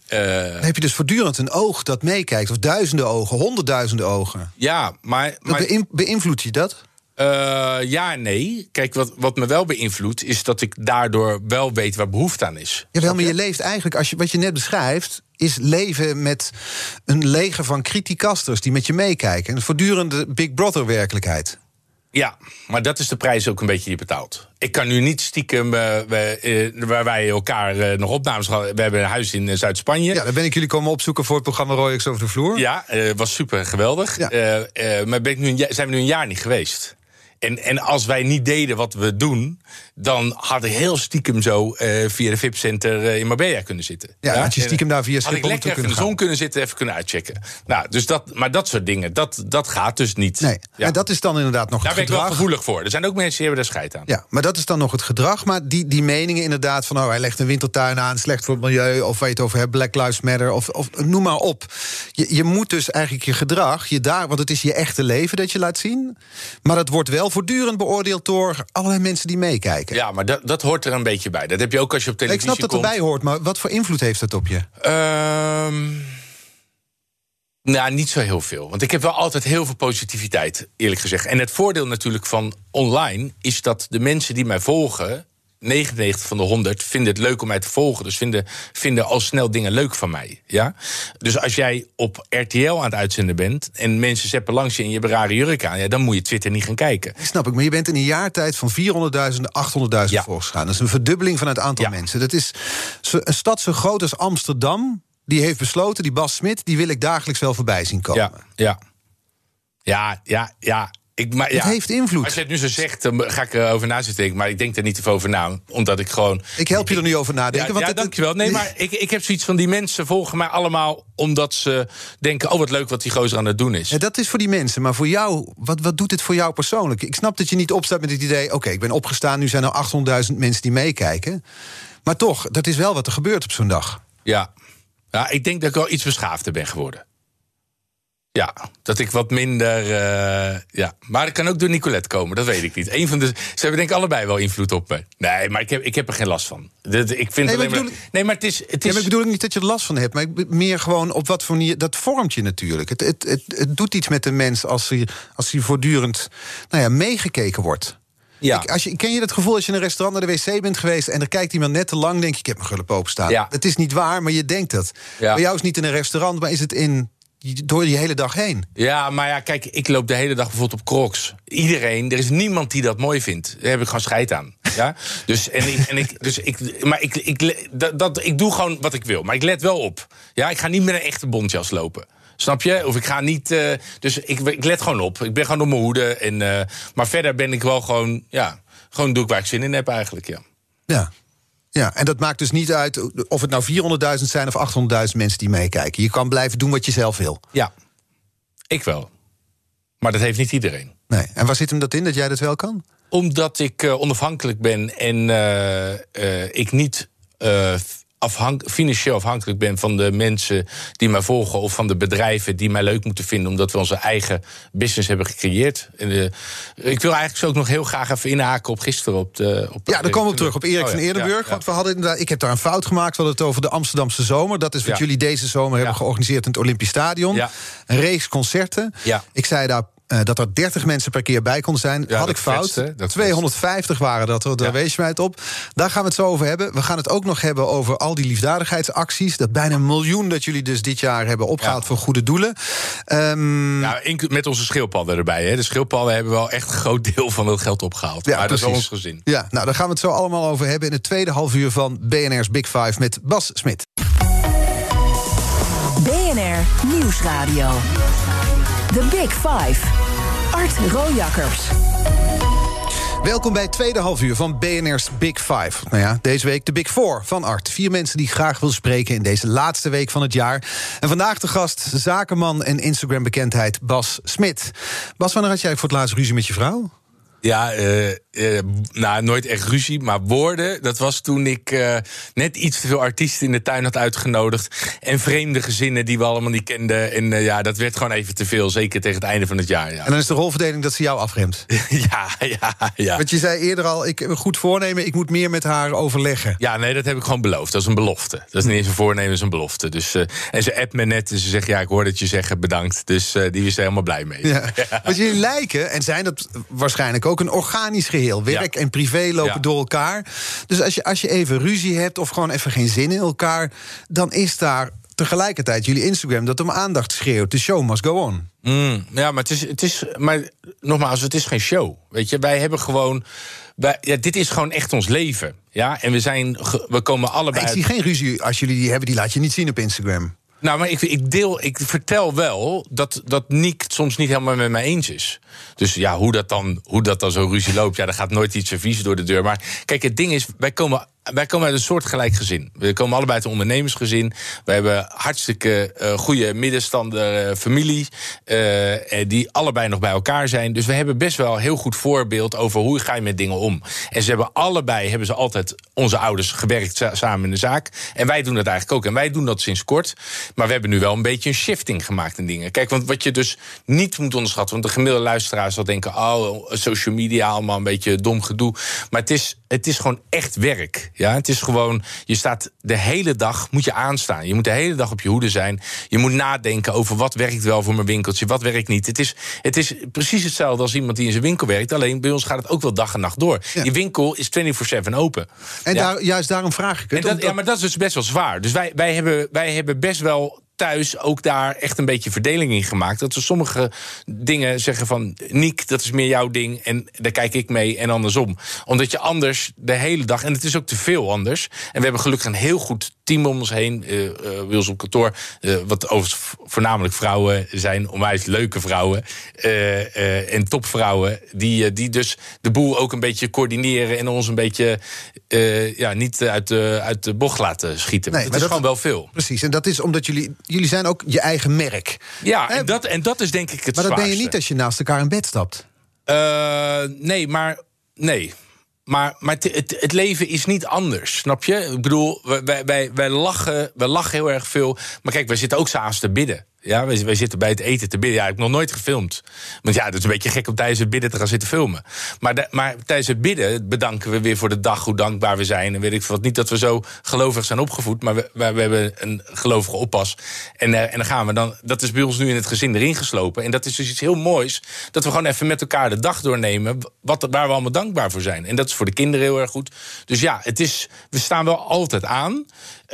Dan heb je dus voortdurend een oog dat meekijkt. Of duizenden ogen, honderdduizenden ogen. Ja, maar... maar beïnvloedt je dat? Uh, ja en nee. Kijk, wat, wat me wel beïnvloedt, is dat ik daardoor wel weet waar behoefte aan is. Jawel, maar je leeft eigenlijk, als je, wat je net beschrijft, is leven met een leger van criticasters die met je meekijken. Een voortdurende Big Brother werkelijkheid. Ja, maar dat is de prijs ook een beetje die je betaalt. Ik kan nu niet stiekem, uh, we, uh, waar wij elkaar uh, nog opnames hadden. We hebben een huis in Zuid-Spanje. Ja, daar ben ik jullie komen opzoeken voor het programma Royx over de vloer. Ja, was super geweldig. Ja. maar ben ik nu een, zijn we nu een jaar niet geweest. En, en als wij niet deden wat we doen, dan had ik heel stiekem zo uh, via de VIP-center uh, in Marbella kunnen zitten. Ja, ja? had je stiekem daar via Had ik lekker even in de zon kunnen zitten, even kunnen uitchecken. Nou, dus dat, maar dat soort dingen, dat, dat gaat dus niet. Nee, ja. en dat is dan inderdaad nog daar het gedrag. Daar ben ik wel gevoelig voor. Er zijn ook mensen die hebben daar scheid aan. Ja, maar dat is dan nog het gedrag. Maar die, die meningen inderdaad van... oh, hij legt een wintertuin aan, slecht voor het milieu... of waar je over hebt, Black Lives Matter, of, of noem maar op. Je, je moet dus eigenlijk je gedrag, je daar, want het is je echte leven dat je laat zien... maar dat wordt wel voortdurend beoordeeld door allerlei mensen die meekijken. Ja, maar dat, dat hoort er een beetje bij. Dat heb je ook als je op televisie Ik snap dat komt. erbij hoort, maar wat voor invloed heeft dat op je? Um, nou, niet zo heel veel. Want ik heb wel altijd heel veel positiviteit, eerlijk gezegd. En het voordeel natuurlijk van online is dat de mensen die mij volgen. 99 van de 100 vinden het leuk om mij te volgen. Dus vinden, vinden al snel dingen leuk van mij. Ja? Dus als jij op RTL aan het uitzenden bent. en mensen zeppen langs je en je rare jurk aan. Ja, dan moet je Twitter niet gaan kijken. Snap ik, maar je bent in een jaar tijd van 400.000 naar 800.000 ja. volgers gegaan. Dat is een verdubbeling van het aantal ja. mensen. Dat is een stad zo groot als Amsterdam. Die heeft besloten, die Bas Smit, die wil ik dagelijks wel voorbij zien komen. Ja, ja. Ja, ja, ja. Ik, maar, ja, het heeft invloed. Als je het nu zo zegt, dan ga ik erover na zitten denken. Maar ik denk er niet te veel over na. Omdat ik gewoon. Ik help je er nu over nadenken. Ja, want ja het, dankjewel. Nee, maar ik, ik heb zoiets van die mensen volgen mij allemaal omdat ze denken: oh, wat leuk wat die gozer aan het doen is. Ja, dat is voor die mensen. Maar voor jou, wat, wat doet dit voor jou persoonlijk? Ik snap dat je niet opstaat met het idee: oké, okay, ik ben opgestaan, nu zijn er 800.000 mensen die meekijken. Maar toch, dat is wel wat er gebeurt op zo'n dag. Ja. ja, ik denk dat ik wel iets beschaafder ben geworden. Ja, dat ik wat minder. eh, ja. Maar het kan ook door Nicolette komen, dat weet ik niet. Een van de, ze hebben denk ik allebei wel invloed op me. Nee, maar ik heb, ik heb er geen last van. Dat, ik vind Nee, maar alleen maar, ik bedoel- nee, maar het is. Het Ja, is maar ik bedoel niet dat je er last van hebt, maar ik meer gewoon op wat voor manier. Dat vormt je natuurlijk. Het, het, het, het doet iets met de mens als hij, als hij voortdurend nou ja, meegekeken wordt. ja. Ik- als je, ken je dat gevoel als je in een restaurant naar de wc bent geweest en er kijkt iemand net te lang, denk je: ik heb mijn gulp openstaan. Ja. Het is niet waar, maar je denkt dat. Ja. Bij jou is niet in een restaurant, maar is het in, door je hele dag heen. Ja, maar ja, kijk, ik loop de hele dag bijvoorbeeld op crocs. Iedereen, er is niemand die dat mooi vindt. Daar heb ik gewoon scheid aan. Ja? Dus, en ik, en ik, dus ik, maar ik, ik, dat, dat, ik doe gewoon wat ik wil. Maar ik let wel op. Ja, ik ga niet met een echte bontjas lopen. Snap je? Of ik ga niet. eh, dus ik, ik let gewoon op. Ik ben gewoon op mijn hoede. En, eh, maar verder ben ik wel gewoon. Ja, gewoon doe ik waar ik zin in heb eigenlijk. Ja. Ja. Ja, en dat maakt dus niet uit of het nou 400.000 zijn of 800.000 mensen die meekijken. Je kan blijven doen wat je zelf wil. ja, ik wel. Maar dat heeft niet iedereen. Nee. En waar zit hem dat in dat jij dat wel kan? Omdat ik eh, onafhankelijk ben en eh, eh, ik niet afhank- financieel afhankelijk ben van de mensen die mij volgen of van de bedrijven die mij leuk moeten vinden, omdat we onze eigen business hebben gecreëerd. En, eh, ik wil eigenlijk zo ook nog heel graag even inhaken op gisteren. Op de, op Ja, daar komen we terug op Erik Oh, van Eerdenburg. ja, Want we hadden inderdaad, ik heb daar een fout gemaakt. We hadden het over de Amsterdamse zomer. Dat is wat jullie deze zomer hebben georganiseerd in het Olympisch Stadion. Ja. Een reeks concerten. Ja. Ik zei daar eh, dat er 30 mensen per keer bij konden zijn. Ja, Had dat ik fout. vetste, dat 250 waren dat, er, daar Ja. wees je mij het op. Daar gaan we het zo over hebben. We gaan het ook nog hebben over al die liefdadigheidsacties. Dat bijna een miljoen dat jullie dus dit jaar hebben opgehaald Ja. voor goede doelen. Ehm, Nou, inclu- met onze schildpadden erbij. Hè. De schildpadden hebben wel echt een groot deel van het geld opgehaald. Ja, maar dat is precies. ons gezin. Ja, nou, daar gaan we het zo allemaal over hebben in het tweede half uur van BNR's Big Five met Bas Smit. BNR Nieuwsradio. The Big Five. Art Rojakkers. Welkom bij het tweede halfuur van BNR's Big Five. Nou ja, deze week de Big Four van Art. Vier mensen die graag wil spreken in deze laatste week van het jaar. En vandaag de gast, zakenman en Instagram-bekendheid Bas Smit. Bas, wanneer had jij voor het laatst ruzie met je vrouw? Ja, eh, nou, nooit echt ruzie, maar woorden. Dat was toen ik eh, net iets te veel artiesten in de tuin had uitgenodigd. En vreemde gezinnen die we allemaal niet kenden. En ja, dat werd gewoon even te veel, zeker tegen het einde van het jaar. Ja, En dan is de rolverdeling dat ze jou afremt. ja, ja. ja. Want je zei eerder al, ik heb een goed voornemen, ik moet meer met haar overleggen. Ja, nee, dat heb ik gewoon beloofd. Dat is een belofte. Dat is niet eens een voornemen, dat is een belofte. Dus, en ze appt me net en ze zegt, ja, ik hoor dat je zegt bedankt. Dus die is er helemaal blij mee. Ja. Want jullie lijken, en zijn dat waarschijnlijk ook, een organisch geheel. Werk Ja. en privé lopen Ja. door elkaar. Dus als je, als je even ruzie hebt of gewoon even geen zin in elkaar, dan is daar tegelijkertijd jullie Instagram dat om aandacht schreeuwt. De show must go on. Mm, ja, maar het is, het is. Maar nogmaals, het is geen show. Weet je, wij hebben gewoon. Wij, ja, dit is gewoon echt ons leven. Ja, en we zijn. We komen Maar allebei. ik zie geen ruzie als jullie die hebben, die laat je niet zien op Instagram. Nou, maar ik, ik deel, ik vertel wel dat, dat Niek het soms niet helemaal met mij eens is. Dus ja, hoe dat dan, hoe dat dan zo ruzie loopt, ja, er gaat nooit iets servies door de deur. Maar kijk, het ding is, wij komen, wij komen uit een soortgelijk gezin. We komen allebei uit een ondernemersgezin. We hebben hartstikke eh, goede middenstander eh, familie. eh, die allebei nog bij elkaar zijn. Dus we hebben best wel een heel goed voorbeeld over hoe ga je met dingen om. En ze hebben allebei, hebben ze altijd, onze ouders, gewerkt sa- samen in de zaak. En wij doen dat eigenlijk ook. En wij doen dat sinds kort. Maar we hebben nu wel een beetje een shifting gemaakt in dingen. Kijk, want wat je dus niet moet onderschatten. Want de gemiddelde luisteraar zal denken: oh, social media, allemaal een beetje dom gedoe. Maar het is, het is gewoon echt werk. Ja, het is gewoon, je staat de hele dag, moet je aanstaan. Je moet de hele dag op je hoede zijn. Je moet nadenken over wat werkt wel voor mijn winkeltje, wat werkt niet. Het is, het is precies hetzelfde als iemand die in zijn winkel werkt. Alleen bij ons gaat het ook wel dag en nacht door. Ja. Die winkel is 24-7 open. En Ja. daar, juist daarom vraag ik het. En dat, omdat- ja, maar dat is dus best wel zwaar. Dus wij, wij, hebben, wij hebben best wel thuis ook daar echt een beetje verdeling in gemaakt. Dat we sommige dingen zeggen van... Niek, dat is meer jouw ding en daar kijk ik mee en andersom. Omdat je anders de hele dag... en het is ook te veel anders. En we hebben gelukkig een heel goed team om ons heen. Wils op kantoor. eh, wat overigens voornamelijk vrouwen zijn. Onwijs leuke vrouwen. en topvrouwen. Die, die dus de boel ook een beetje coördineren... en ons een beetje ja, niet uit de, uit de bocht laten schieten. Nee, het maar is dat- gewoon wel veel. Precies, en dat is omdat jullie, jullie zijn ook je eigen merk. Ja, en dat, en dat is denk ik het Maar dat ben je niet als je naast elkaar in bed stapt. Nee, maar nee. Maar, maar het, het, leven is niet anders, snap je? Ik bedoel, wij, wij, wij, lachen, wij lachen heel erg veel. Maar kijk, wij zitten ook s'avonds te bidden. Ja, wij, wij zitten bij het eten te bidden. Ja, ik heb nog nooit gefilmd. Want ja, dat is een beetje gek om tijdens het bidden te gaan zitten filmen. Maar, maar tijdens het bidden bedanken we weer voor de dag, hoe dankbaar we zijn. En weet ik wat. Niet dat we zo gelovig zijn opgevoed, maar we, we, we hebben een gelovige oppas. En, eh, en dan gaan we dan. Dat is bij ons nu in het gezin erin geslopen. En dat is dus iets heel moois. Dat we gewoon even met elkaar de dag doornemen. Wat, waar we allemaal dankbaar voor zijn. En dat is voor de kinderen heel erg goed. Dus ja, het is, we staan wel altijd aan.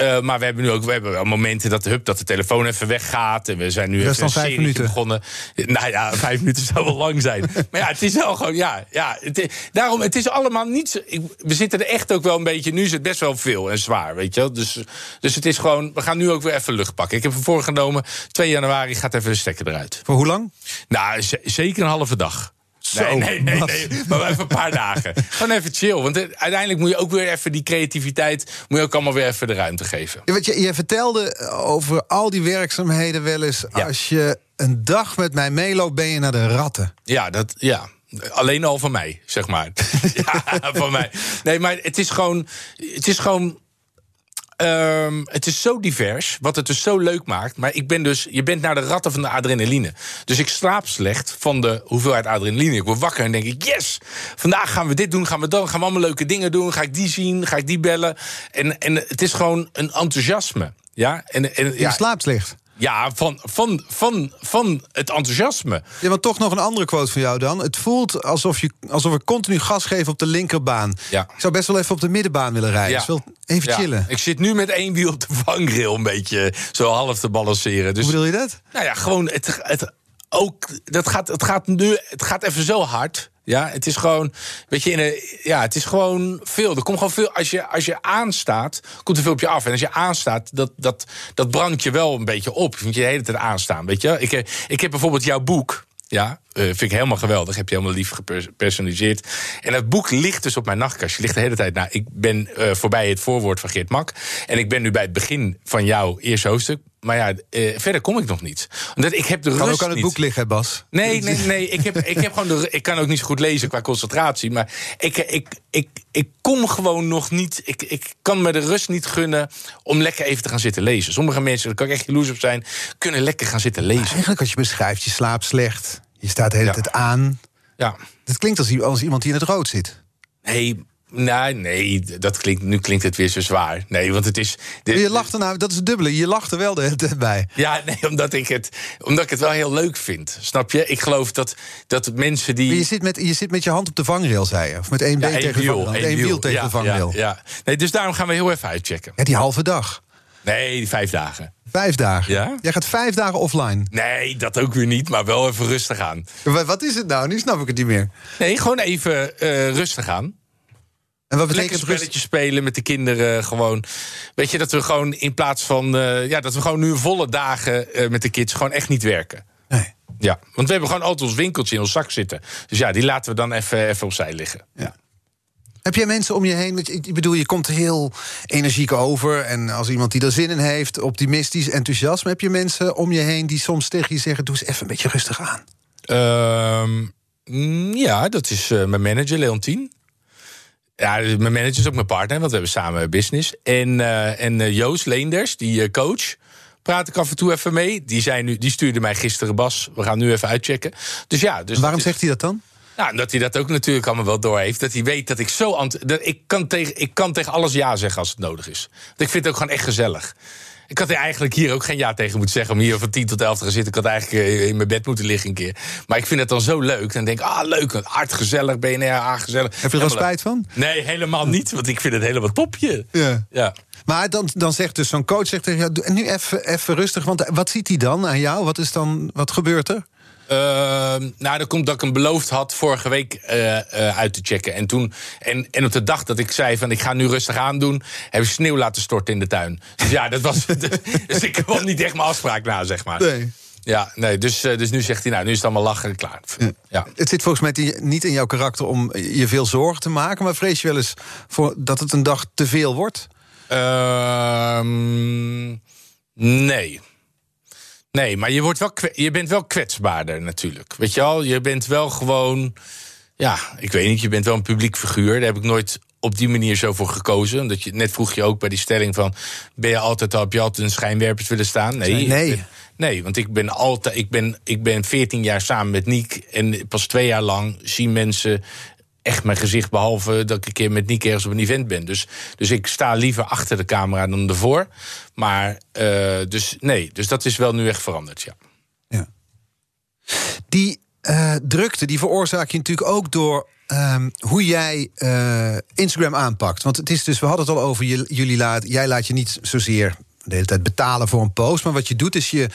Eh, maar we hebben nu ook we hebben wel momenten dat, hup, dat de telefoon even weggaat. En we zijn nu even een vijf serie minuten. begonnen. Nou ja, vijf minuten zou wel lang zijn. Maar ja, het is wel gewoon, ja. ja het, is- daarom, het is allemaal niet ik- we zitten er echt ook wel een beetje... Nu is het best wel veel en zwaar, weet je wel. Dus, dus het is gewoon... We gaan nu ook weer even lucht pakken. Ik heb me voorgenomen, 2 januari gaat even de stekker eruit. Voor hoe lang? Nou, zeker een halve dag. Zo, nee, nee, nee, maar even een paar dagen. Gewoon even chill. Want uiteindelijk moet je ook weer even die creativiteit... moet je ook allemaal weer even de ruimte geven. Ja, want je, je vertelde over al die werkzaamheden wel eens. Ja. Als je een dag met mij meeloopt, ben je naar de ratten. Ja, dat, ja. Alleen al van mij, zeg maar. ja, van mij. Nee, maar het is gewoon. Het is gewoon. Ehm, het is zo divers, wat het dus zo leuk maakt. Maar ik ben dus, je bent naar de ratten van de adrenaline. Dus ik slaap slecht van de hoeveelheid adrenaline. Ik word wakker en denk ik, yes, vandaag gaan we dit doen, gaan we dan, gaan we allemaal leuke dingen doen. Ga ik die zien, ga ik die bellen. En, en het is gewoon een enthousiasme. Ja, en, en, Je slaapt slecht. Ja van, van, van, van het enthousiasme. Ja, want toch nog een andere quote van jou dan. Het voelt alsof, je, alsof we continu gas geven op de linkerbaan. Ja. Ik zou best wel even op de middenbaan willen rijden. Ja. Dus even Ja, chillen. Ik zit nu met één wiel op de vangrail een beetje zo half te balanceren. Dus Hoe bedoel je dat? nou ja, gewoon het, het ook dat gaat het gaat nu het gaat even zo hard. Ja, het is gewoon, weet je, in een, ja, het is gewoon veel. Er komt gewoon veel. Als je, als je aanstaat, komt er veel op je af. En als je aanstaat, dat, dat, dat brandt je wel een beetje op. Je moet je de hele tijd aanstaan. Weet je, ik, eh, ik heb bijvoorbeeld jouw boek. Ja, eh, vind ik helemaal geweldig. Heb je helemaal lief gepersonaliseerd. En dat boek ligt dus op mijn nachtkastje. Ligt de hele tijd. Nou, ik ben eh, voorbij het voorwoord van Geert Mak. En ik ben nu bij het begin van jouw eerste hoofdstuk. Maar ja, eh, verder kom ik nog niet. Omdat ik heb de Kan rust ook aan het niet. boek liggen, Bas. Nee, nee, nee. Ik, heb, ik, heb gewoon de, ik kan ook niet zo goed lezen qua concentratie. Maar ik, ik, ik, ik kom gewoon nog niet. Ik, ik kan me de rust niet gunnen om lekker even te gaan zitten lezen. Sommige mensen, daar kan ik echt jaloers op zijn, kunnen lekker gaan zitten lezen. Eigenlijk als je beschrijft, je slaapt slecht. Je staat de hele Ja. tijd aan. Ja. Het klinkt als, als iemand die in het rood zit. Nee, nee, nee dat klinkt, nu klinkt het weer zo zwaar. Nee, want het is. dit- je lacht er nou, dat is het dubbele. Je lacht er wel de hele tijd bij. Ja, nee, omdat ik, het, omdat ik het wel heel leuk vind. Snap je? Ik geloof dat, dat mensen die. Maar je zit, met, je zit met je hand op de vangrail, zei je. Of met één been Ja, tegen de vangrail. Eén wiel wiel. tegen Ja, de vangrail. Ja, ja. Nee, dus daarom gaan we heel even uitchecken. Ja, die halve dag. Nee, die vijf dagen. Vijf dagen. Ja? Jij gaat vijf dagen offline. Nee, dat ook weer niet, maar wel even rustig aan. Wa- Wat is het nou? Nu snap ik het niet meer. Nee, gewoon even eh, rustig aan. En wat Lekker betekent rust? spelletjes spelen met de kinderen. Gewoon. Weet je dat we gewoon in plaats van. eh, ja, dat we gewoon nu volle dagen eh, met de kids gewoon echt niet werken. Nee. Ja, want we hebben gewoon altijd ons winkeltje in ons zak zitten. Dus ja, die laten we dan even, even opzij liggen. Ja. Heb jij mensen om je heen? Ik bedoel, je komt heel energiek over. En als iemand die er zin in heeft, optimistisch, enthousiasme. Heb je mensen om je heen die soms tegen je zeggen: Doe eens even een beetje rustig aan? Ehm, ja, dat is eh, mijn manager, Leontien. Ja, dus mijn manager is ook mijn partner, want we hebben samen business. En, eh, en eh, Joost Leenders, die eh, coach, praat ik af en toe even mee. Die, zijn nu, die stuurde mij gisteren, Bas, we gaan nu even uitchecken. Dus ja, dus En waarom dat is- zegt hij dat dan? Nou, omdat hij dat ook natuurlijk allemaal wel door heeft. Dat hij weet dat ik zo... Dat ik, kan tegen, ik kan tegen alles ja zeggen als het nodig is. Want ik vind het ook gewoon echt gezellig. Ik had er eigenlijk hier ook geen ja tegen moeten zeggen... om hier van 10 tot 11 te gaan zitten. Ik had eigenlijk eh, in mijn bed moeten liggen een keer. Maar ik vind het dan zo leuk. Dan denk ik, ah, leuk, hard gezellig, BNR, ah, gezellig. Heb je er wel spijt van? Nee, helemaal niet. Want ik vind het helemaal topje. Ja. Ja. Maar dan, dan zegt dus zo'n coach zegt tegen jou: "Doe- nu even, even rustig. Want wat ziet hij dan aan jou? Wat, is dan, wat gebeurt er? Ehm, nou, dat komt dat ik hem beloofd had vorige week eh, eh, uit te checken. En, toen, en, en op de dag dat ik zei van ik ga nu rustig aandoen... heb ik sneeuw laten storten in de tuin. Dus ja, dat was... dus ik kwam niet echt mijn afspraak na, zeg maar. Nee. Ja, nee, dus, eh, dus nu zegt hij, nou, nu is het allemaal lachen en klaar. Ja. Het zit volgens mij niet in jouw karakter om je veel zorgen te maken. Maar vrees je wel eens voor dat het een dag te veel wordt? Ehm, nee. Nee, maar je, wordt wel je bent wel kwetsbaarder natuurlijk. Weet je wel, je bent wel gewoon... Ja, ik weet niet. Je bent wel een publiek figuur. Daar heb ik nooit op die manier zo voor gekozen. Omdat je, net vroeg je ook bij die stelling van... ben je altijd al, heb je altijd een schijnwerpers willen staan? Nee. Nee. Nee, want ik ben altijd, ik ben, ik ben 14 jaar samen met Niek. En pas twee jaar lang zien mensen echt mijn gezicht. Behalve dat ik een keer met Niek ergens op een event ben. Dus, dus ik sta liever achter de camera dan ervoor. Maar uh, dus nee, dus dat is wel nu echt veranderd, ja. ja. Die uh, drukte, die veroorzaak je natuurlijk ook door um, hoe jij uh, Instagram aanpakt. Want het is dus, we hadden het al over, jullie laat, jij laat je niet zozeer de hele tijd betalen voor een post. Maar wat je doet is je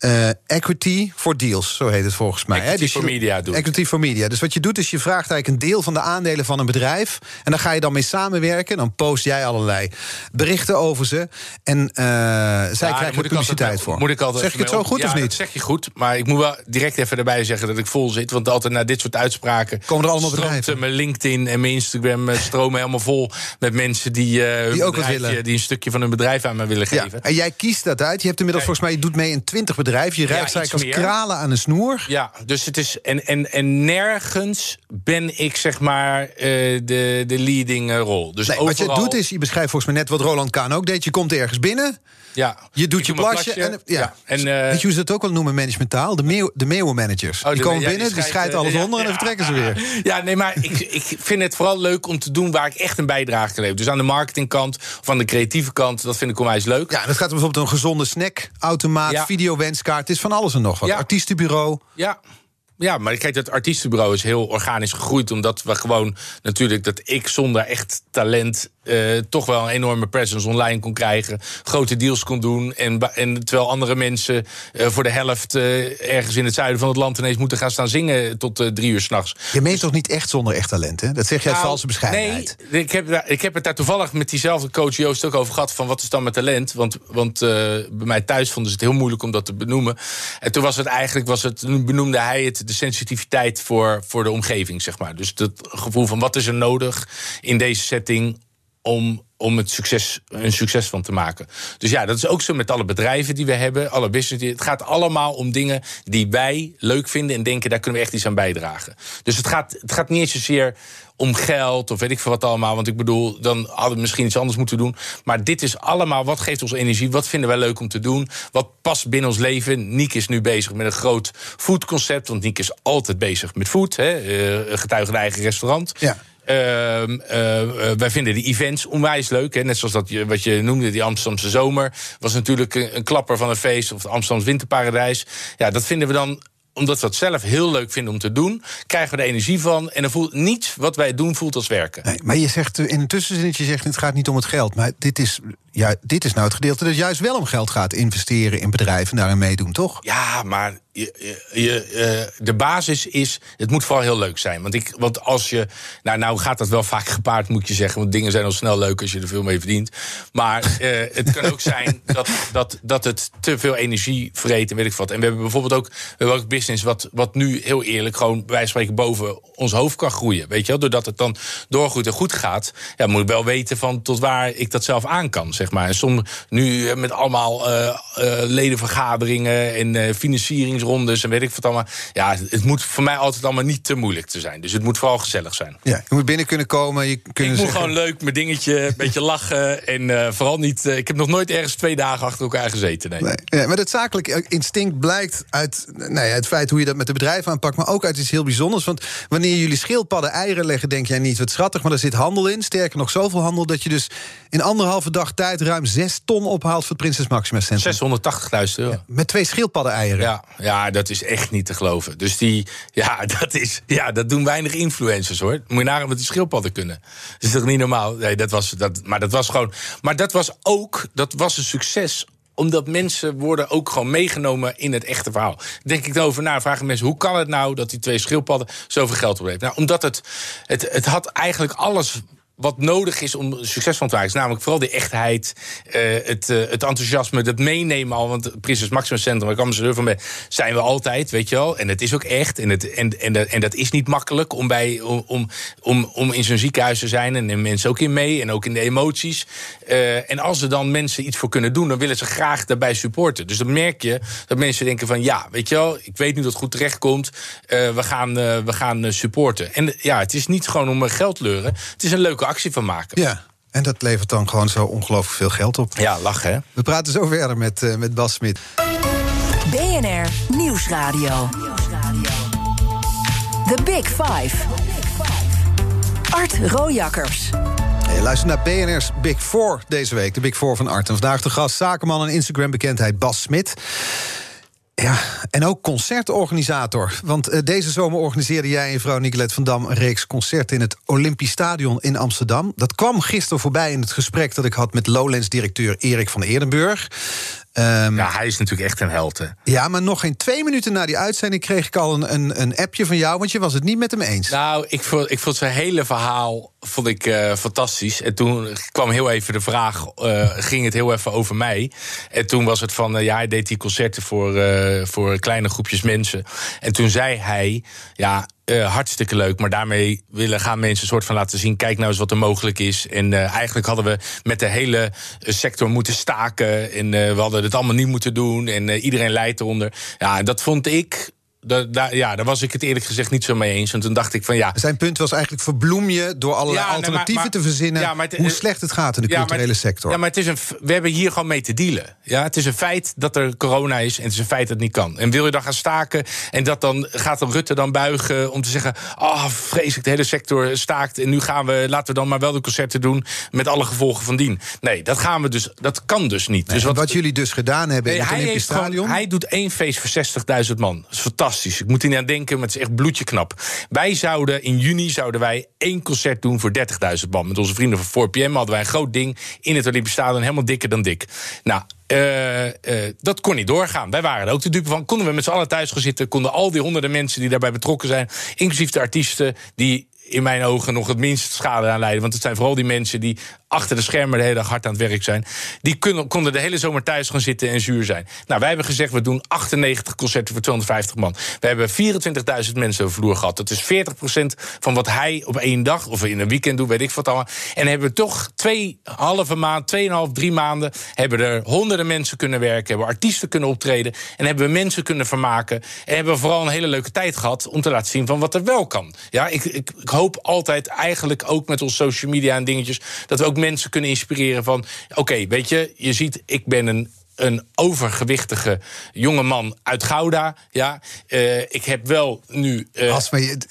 uh, equity for deals, zo heet het volgens mij. Equity dus for media doet. Equity for media. Dus wat je doet is je vraagt eigenlijk een deel van de aandelen van een bedrijf. En dan ga je dan mee samenwerken. Dan post jij allerlei berichten over ze. En uh, zij ja, krijgen er publiciteit voor. Moet ik altijd zeg je het zo goed ja, of niet? Dat zeg je goed. Maar ik moet wel direct even erbij zeggen dat ik vol zit. Want altijd na dit soort uitspraken... Komen er allemaal bedrijven? Mijn LinkedIn en mijn Instagram stromen helemaal vol... met mensen die, uh, die, ook willen. die een stukje van hun bedrijf aan me willen geven. Ja, en jij kiest dat uit. Je hebt inmiddels volgens mij... je doet mee in 20 bedrijven. Je rijdt als meer. kralen aan een snoer. Ja, dus het is. En, en, en nergens ben ik zeg maar uh, de, de leading uh, rol. Dus nee, overal... Wat je doet is, je beschrijft volgens mij net wat Roland Kaan ook deed. Je komt ergens binnen. Ja. Je doet je plasje. En, ja. ja. En, uh, Weet je hoe ze dat ook wel noemen, managementtaal? De, meeuw, de meeuwenmanagers. Oh, die komen ja, binnen, die, schijten alles onder en dan vertrekken ze weer. Ja, nee, maar ik, ik vind het vooral leuk om te doen waar ik echt een bijdrage kan leveren. Dus aan de marketingkant, of aan de creatieve kant, dat vind ik onwijs leuk. Ja, dat gaat bijvoorbeeld een gezonde snackautomaat, ja. videowenskaart. Het is van alles en nog wat. Artiestenbureau. Ja. Ja, maar kijk, dat artiestenbureau is heel organisch gegroeid. Omdat we gewoon natuurlijk dat ik zonder echt talent uh, toch wel een enorme presence online kon krijgen. Grote deals kon doen. En, en terwijl andere mensen uh, voor de helft uh, ergens in het zuiden van het land ineens moeten gaan staan zingen tot drie uur s'nachts. Je meent toch niet echt zonder echt talent, hè? Dat zeg jij nou, valse bescheidenheid. Nee, ik heb, ik heb het daar toevallig met diezelfde coach Joost ook over gehad. Van wat is dan mijn talent? Want, want bij mij thuis vonden ze het heel moeilijk om dat te benoemen. En toen was het eigenlijk, was het, benoemde hij het de sensitiviteit voor, voor de omgeving, zeg maar. Dus het gevoel van wat is er nodig in deze setting om, om het succes, een succes van te maken. Dus ja, dat is ook zo met alle bedrijven die we hebben, alle business. Het gaat allemaal om dingen die wij leuk vinden en denken, daar kunnen we echt iets aan bijdragen. Dus het gaat, het gaat niet eens zozeer om geld of weet ik veel wat allemaal. Want ik bedoel, dan hadden we misschien iets anders moeten doen. Maar dit is allemaal, wat geeft ons energie? Wat vinden wij leuk om te doen? Wat past binnen ons leven? Niek is nu bezig met een groot foodconcept. Want Niek is altijd bezig met food. Hè? Uh, eigen restaurant. Ja. Uh, uh, wij vinden de events onwijs leuk. Hè? Net zoals dat je, wat je noemde, die Amsterdamse zomer. Was natuurlijk een, een klapper van een feest. Of het Amsterdamse winterparadijs. Ja, dat vinden we dan omdat we het zelf heel leuk vinden om te doen, krijgen we er energie van. En dan voelt niets wat wij doen voelt als werken. Nee, maar je zegt in een tussenzinnetje zegt het gaat niet om het geld. Maar dit is, ja, dit is nou het gedeelte dat juist wel om geld gaat investeren in bedrijven en daarin meedoen, toch? Ja, maar je, je, uh, de basis is, het moet vooral heel leuk zijn. Want, ik, want als je, nou, nou gaat dat wel vaak gepaard, moet je zeggen. Want dingen zijn al snel leuk als je er veel mee verdient. Maar uh, het kan ook zijn dat, dat, dat het te veel energie vreet en weet ik wat. En we hebben bijvoorbeeld ook, we hebben ook business wat, wat nu heel eerlijk gewoon wij spreken boven ons hoofd kan groeien. Weet je wel? Doordat het dan doorgoed en goed gaat, ja, moet ik wel weten van tot waar ik dat zelf aan kan, zeg maar. En soms nu met allemaal uh, ledenvergaderingen en financiering rondes en weet ik wat allemaal. Ja, het moet voor mij altijd allemaal niet te moeilijk te zijn. Dus het moet vooral gezellig zijn. Ja, je moet binnen kunnen komen. Je kunnen ik moet gewoon leuk mijn dingetje, een beetje lachen. En vooral niet. Ik heb nog nooit ergens twee dagen achter elkaar gezeten. Nee. nee ja, maar het zakelijke instinct blijkt uit nou ja, het feit hoe je dat met de bedrijven aanpakt, maar ook uit iets heel bijzonders. Want wanneer jullie schildpadden eieren leggen, denk jij niet wat schattig, maar er zit handel in. Sterker nog, zoveel handel dat je dus in anderhalve dag tijd ruim zes ton ophaalt voor het Prinses Maxima Centrum. 680.000 euro. Ja, met twee schildpadden eieren. Ja, ja, dat is echt niet te geloven. Dus die, ja, dat, is, ja, dat doen weinig influencers hoor. Moet je nagaan wat die schildpadden kunnen. Dat is toch niet normaal? Nee, dat was, dat, maar dat was gewoon. Maar dat was ook, dat was een succes omdat mensen worden ook gewoon meegenomen in het echte verhaal. Denk ik erover na, vragen mensen... hoe kan het nou dat die twee schildpadden zoveel geld opleveren? Nou, omdat het, het, het had eigenlijk alles wat nodig is om succesvol te maken. Is namelijk vooral de echtheid, uh, het, uh, het enthousiasme, dat meenemen al. Want Prinses Maximus Centrum, waar ik ambassadeur van ben, zijn we altijd, weet je wel. En het is ook echt. En, het, en, en, en dat is niet makkelijk om, bij, om, om, om in zo'n ziekenhuis te zijn. En nemen mensen ook in mee. En ook in de emoties. En als er dan mensen iets voor kunnen doen, dan willen ze graag daarbij supporten. Dus dan merk je dat mensen denken van ja, weet je wel, ik weet nu dat het goed terecht komt. we gaan, we gaan supporten. En ja, het is niet gewoon om geld leuren. Het is een leuke actie van maken. Ja. En dat levert dan gewoon zo ongelooflijk veel geld op. Ja, lachen hè. We praten zo verder met, uh, met Bas Smit. BNR Nieuwsradio. The Big Five. Art Rojakkers. Hey, luister naar BNR's Big Four deze week. De Big Four van Art. En vandaag de gast, zakenman en Instagram-bekendheid Bas Smit. Ja, en ook concertorganisator. Want uh, deze zomer organiseerde jij en vrouw Nicolette van Dam... een reeks concerten in het Olympisch Stadion in Amsterdam. Dat kwam gisteren voorbij in het gesprek dat ik had... met Lowlands-directeur Erik van Eerdenburg. Um, ja, hij is natuurlijk echt een held. Hè? Ja, maar nog geen twee minuten na die uitzending kreeg ik al een, een, een appje van jou, want je was het niet met hem eens. Nou, ik vond, ik vond zijn hele verhaal vond ik, uh, fantastisch. En toen kwam heel even de vraag: uh, ging het heel even over mij? En toen was het van: uh, ja, hij deed die concerten voor, voor kleine groepjes mensen. En toen zei hij: ja, uh, hartstikke leuk. Maar daarmee willen gaan mensen een soort van laten zien: kijk nou eens wat er mogelijk is. En uh, eigenlijk hadden we met de hele sector moeten staken. En uh, we hadden het allemaal niet moeten doen. En iedereen leidt eronder. Ja, dat vond ik da, ja, daar was ik het eerlijk gezegd niet zo mee eens. En toen dacht ik van ja. Zijn punt was eigenlijk: verbloem je door allerlei alternatieven te verzinnen. Ja, het, hoe slecht het gaat in de culturele sector. Ja, maar het is een, we hebben hier gewoon mee te dealen. Ja, het is een feit dat er corona is en het is een feit dat het niet kan. En wil je dan gaan staken en dat dan gaat dan Rutte dan buigen om te zeggen: oh, vreselijk, de hele sector staakt. En nu gaan we, laten we dan maar wel de concerten doen met alle gevolgen van dien. Nee, dat gaan we dus, dat kan dus niet. Nee, dus wat, wat, jullie dus gedaan hebben nee, in het Olympisch Stadion. Gewoon, hij doet één feest voor 60.000 man. Dat is fantastisch. Ik moet er niet aan denken, maar het is echt bloedje knap. Wij zouden in juni zouden wij één concert doen voor 30.000 man. Met onze vrienden van 4PM hadden wij een groot ding in het Olympisch Stadion, helemaal dikker dan dik. Nou, uh, uh, dat kon niet doorgaan. Wij waren er ook de dupe van. Konden we met z'n allen thuis gaan zitten, konden al die honderden mensen die daarbij betrokken zijn, inclusief de artiesten die in mijn ogen nog het minst schade aanleiden. Want het zijn vooral die mensen die achter de schermen de hele dag hard aan het werk zijn. Die kunnen, konden de hele zomer thuis gaan zitten en zuur zijn. Nou, wij hebben gezegd, we doen 98 concerten voor 250 man. We hebben 24.000 mensen over vloer gehad. Dat is 40% van wat hij op één dag of in een weekend doet, weet ik wat allemaal. En hebben we toch twee halve maand, tweeënhalf, drie maanden... hebben er honderden mensen kunnen werken, hebben artiesten kunnen optreden... en hebben we mensen kunnen vermaken. En hebben we vooral een hele leuke tijd gehad om te laten zien van wat er wel kan. Ja, ik, ik, ik hoop altijd eigenlijk ook met onze social media en dingetjes... dat we ook mensen kunnen inspireren van... oké, weet je, je ziet, ik ben een een overgewichtige jonge man uit Gouda. Ja, uh, ik heb wel nu uh,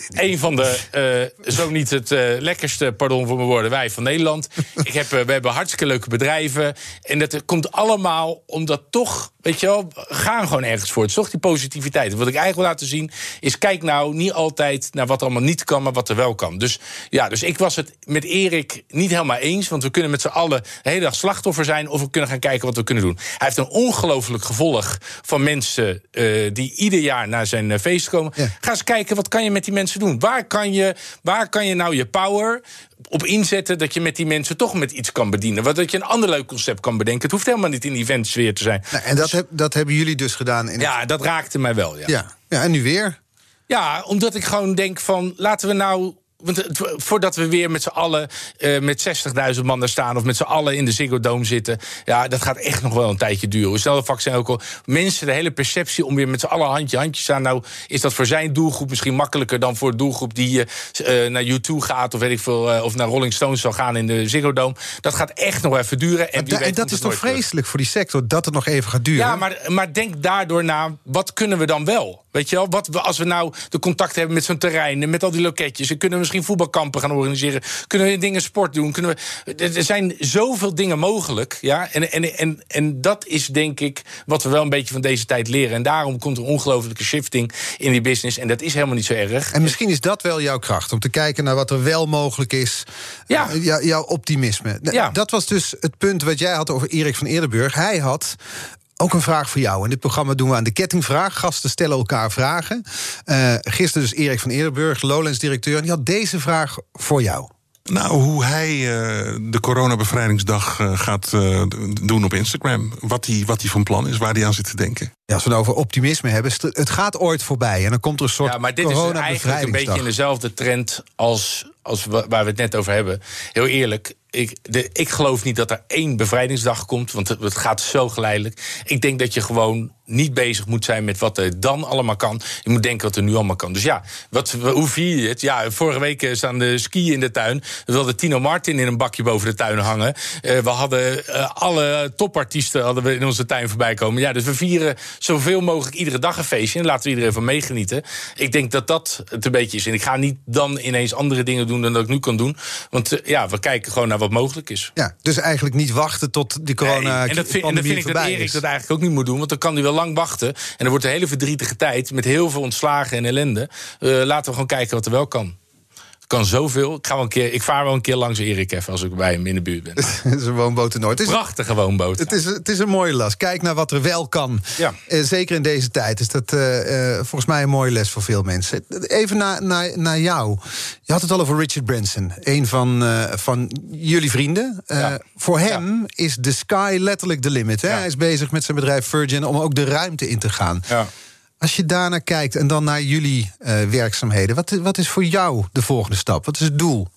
een van de, uh, zo niet het lekkerste, pardon voor mijn woorden, wij van Nederland. ik heb, we hebben hartstikke leuke bedrijven. En dat komt allemaal omdat toch, weet je wel, gaan gewoon ergens voor. Het is toch die positiviteit. wat ik eigenlijk wil laten zien is, kijk nou niet altijd naar wat allemaal niet kan, maar wat er wel kan. Dus ja, dus ik was het met Erik niet helemaal eens, want we kunnen met z'n allen de hele dag slachtoffer zijn of we kunnen gaan kijken wat we kunnen doen. Hij een ongelooflijk gevolg van mensen uh, die ieder jaar naar zijn uh, feest komen. Ga eens kijken, wat kan je met die mensen doen? Waar kan je, waar kan je nou je power op inzetten dat je met die mensen toch met iets kan bedienen. Wat dat je een ander leuk concept kan bedenken. Het hoeft helemaal niet in eventsfeer te zijn. Nou, en dat, heb, dat hebben jullie dus gedaan? In ja, dat raakte mij wel. Ja. Ja. ja, en nu weer? Ja, omdat ik gewoon denk van laten we nou want voordat we weer met z'n allen uh, met 60.000 man daar staan... of met z'n allen in de Ziggo Dome zitten... ja, dat gaat echt nog wel een tijdje duren. Hoe snel de vaccin ook al... mensen, de hele perceptie om weer met z'n allen handje handje staan... nou, is dat voor zijn doelgroep misschien makkelijker... dan voor de doelgroep die uh, naar U2 gaat... of weet ik veel, uh, of naar Rolling Stones zal gaan in de Ziggo Dome. Dat gaat echt nog even duren. En, da en dat is toch vreselijk voor die sector... dat het nog even gaat duren? Ja, maar, maar denk daardoor na... wat kunnen we dan wel? Weet je wel, wat we, als we nou de contact hebben met zo'n terrein... en met al die loketjes... en kunnen we misschien voetbalkampen gaan organiseren... kunnen we dingen sport doen, kunnen we... Er zijn zoveel dingen mogelijk, ja. En, en, en, en dat is denk ik wat we wel een beetje van deze tijd leren. En daarom komt er ongelofelijke shifting in die business. En dat is helemaal niet zo erg. En misschien is dat wel jouw kracht, om te kijken naar wat er wel mogelijk is. Ja. Uh, jouw optimisme. Ja. Dat was dus het punt wat jij had over Erik van Eerdenburg. Hij had ook een vraag voor jou. In dit programma doen we aan de kettingvraag. Gasten stellen elkaar vragen. Uh, gisteren dus Erik van Eerdenburg, Lowlands-directeur. En die had deze vraag voor jou. Nou, hoe hij uh, de coronabevrijdingsdag uh, gaat uh, doen op Instagram. Wat hij, wat hij van plan is, waar hij aan zit te denken. Ja, als we het over optimisme hebben, het gaat ooit voorbij. En dan komt er een soort Ja, maar dit is eigenlijk een beetje in dezelfde trend als, als waar we het net over hebben. Heel eerlijk, ik, de, ik geloof niet dat er één bevrijdingsdag komt, want het, gaat zo geleidelijk. Ik denk dat je gewoon niet bezig moet zijn met wat er dan allemaal kan. Je moet denken wat er nu allemaal kan. Dus ja, wat, hoe vier je het? Ja, vorige week staan de skiën in de tuin. We hadden Tino Martin in een bakje boven de tuin hangen. Uh, we hadden uh, alle topartiesten hadden we in onze tuin voorbij komen. Ja, dus we vieren zoveel mogelijk iedere dag een feestje. En laten we iedereen van meegenieten. Ik denk dat dat het een beetje is. En ik ga niet dan ineens andere dingen doen dan dat ik nu kan doen. Want ja, we kijken gewoon naar wat mogelijk is. Ja, dus eigenlijk niet wachten tot die corona nee, en dat vind, en dat vind ik dat Erik dat eigenlijk ook niet moet doen. Want dan kan hij wel lang wachten. En dan wordt een hele verdrietige tijd met heel veel ontslagen en ellende. Uh, laten we gewoon kijken wat er wel kan kan zoveel. Ik, ga wel een keer, ik vaar wel een keer langs Erik even als ik bij hem in de buurt ben. het is een woonboot in Noord. Het is, Prachtige woonboot. Het is, het is een mooie les. Kijk naar wat er wel kan. Ja. Uh, zeker in deze tijd is dat uh, uh, volgens mij een mooie les voor veel mensen. Even naar, naar, naar jou. Je had het al over Richard Branson. Een van, van jullie vrienden. Ja. Voor hem ja. is the sky letterlijk de limit. Hè? Hij is bezig met zijn bedrijf Virgin om ook de ruimte in te gaan. Ja. Als je daarnaar kijkt en dan naar jullie uh, werkzaamheden, wat, wat is voor jou de volgende stap? Wat is het doel?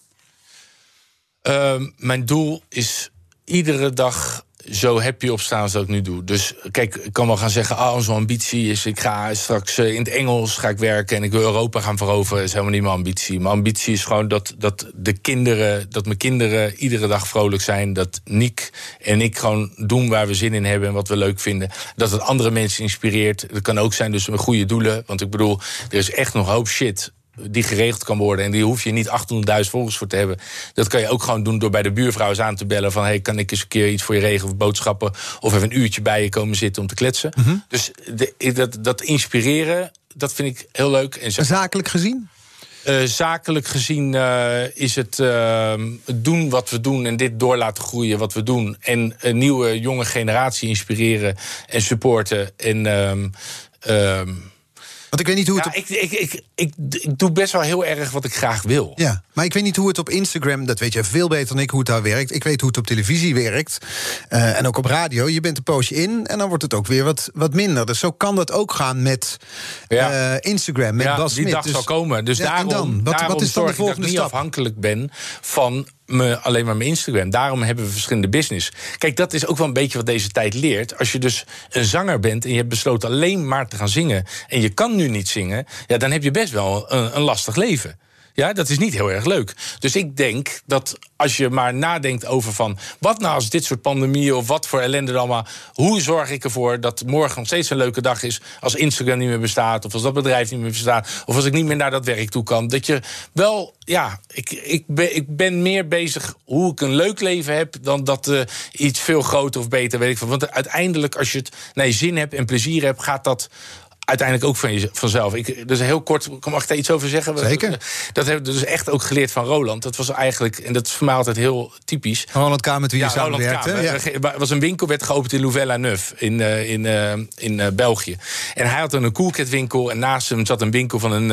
Uh, mijn doel is iedere dag zo happy op staan als dat ik nu doe. Dus kijk, ik kan wel gaan zeggen, ah, onze ambitie is... ik ga straks in het Engels ga ik werken en ik wil Europa gaan veroveren. Is helemaal niet mijn ambitie. Mijn ambitie is gewoon dat, dat de kinderen, dat mijn kinderen iedere dag vrolijk zijn. Dat Nick en ik gewoon doen waar we zin in hebben en wat we leuk vinden. Dat het andere mensen inspireert. Dat kan ook zijn dus een goede doelen. Want ik bedoel, er is echt nog hoop shit die geregeld kan worden. En die hoef je niet 800.000 volgers voor te hebben. Dat kan je ook gewoon doen door bij de buurvrouw eens aan te bellen. Van hey, kan ik eens een keer iets voor je regelen, of boodschappen. Of even een uurtje bij je komen zitten om te kletsen. Mhm. Dus de, dat, dat inspireren, dat vind ik heel leuk. En zakelijk gezien? Uh, zakelijk gezien uh, is het uh, doen wat we doen en dit door laten groeien wat we doen. En een nieuwe jonge generatie inspireren en supporten. En. Want ik weet niet hoe het. Ja, ik, ik, ik, ik, ik doe best wel heel erg wat ik graag wil. Ja, maar ik weet niet hoe het op Instagram, dat weet je veel beter dan ik hoe het daar werkt. Ik weet hoe het op televisie werkt. Uh, en ook op radio. Je bent een poosje in en dan wordt het ook weer wat, wat minder. Dus zo kan dat ook gaan met ja. uh, Instagram, met ja, Bas Die Smit. dag dus, zal komen. Dus daarom, dan? Wat, daarom wat is dan de dat ik niet stap? afhankelijk ben van me, alleen maar mijn Instagram. Daarom hebben we verschillende business. Kijk, dat is ook wel een beetje wat deze tijd leert. Als je dus een zanger bent en je hebt besloten alleen maar te gaan zingen... en je kan nu niet zingen, ja, dan heb je best wel een, een lastig leven. Ja, dat is niet heel erg leuk. Dus ik denk dat als je maar nadenkt over van... wat nou als dit soort pandemieën of wat voor ellende dan allemaal... hoe zorg ik ervoor dat morgen nog steeds een leuke dag is... als Instagram niet meer bestaat of als dat bedrijf niet meer bestaat... of als ik niet meer naar dat werk toe kan. Dat je wel, ja, ik, ik, ben, ik ben meer bezig hoe ik een leuk leven heb... dan dat uh, iets veel groter of beter, weet ik van. Want uiteindelijk, als je het naar je zin hebt en plezier hebt... gaat dat uiteindelijk ook van je, vanzelf. Ik, dus heel kort, mag ik daar iets over zeggen? Zeker. Dat hebben we dus echt ook geleerd van Roland. Dat was eigenlijk, en dat is voor mij altijd heel typisch. Roland K. met wie je ja, samenwerkte. Ja. Er was een winkel, werd geopend in Louvain-la-Neuve in, uh, in, uh, in uh, België. En hij had een coolcat-winkel en naast hem zat een winkel van een,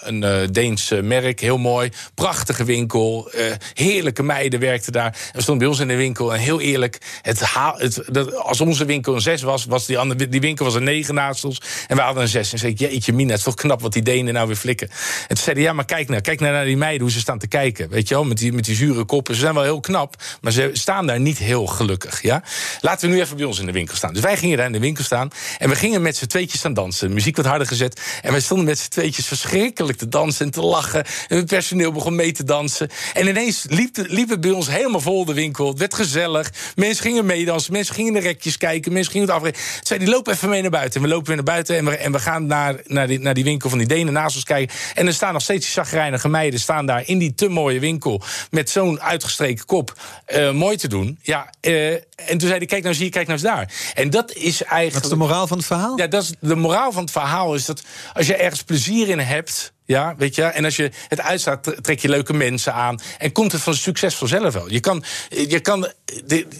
een Deens merk. Heel mooi, prachtige winkel. heerlijke meiden werkten daar. En we stonden bij ons in de winkel en heel eerlijk, het, het, dat, als onze winkel een 6 was, was die, andere, die winkel was een 9 naast ons. En we hadden een zes. En zei ik, jeetje mina, het is toch knap wat die Denen nou weer flikken. En toen zeiden ja, maar kijk nou, kijk nou naar die meiden, hoe ze staan te kijken. Weet je wel, met die, met die zure koppen. Ze zijn wel heel knap, maar ze staan daar niet heel gelukkig. Ja? Laten we nu even bij ons in de winkel staan. Dus wij gingen daar in de winkel staan. En we gingen met z'n tweetjes staan dansen. De muziek wat harder gezet. En wij stonden met z'n tweetjes verschrikkelijk te dansen en te lachen. En het personeel begon mee te dansen. En ineens liep, liep het bij ons helemaal vol de winkel. Het werd gezellig. Mensen gingen meedansen. Mensen gingen de rekjes kijken. Mensen gingen het afrekenen. Zei die lopen even mee naar buiten. En we lopen weer naar buiten. En we, en we gaan naar, naar, die, naar die winkel van die Denen naast ons kijken. En er staan nog steeds die zagrijnige meiden... staan daar in die te mooie winkel... met zo'n uitgestreken kop uh, mooi te doen. Ja, uh, en toen zei hij, kijk nou eens hier, kijk nou eens daar. En dat is eigenlijk... Wat is de moraal van het verhaal? Ja, dat is, de moraal van het verhaal is dat als je ergens plezier in hebt... Ja, weet je, en als je het uitstaat, trek je leuke mensen aan. En komt het van succes vanzelf wel. Je kan, je kan,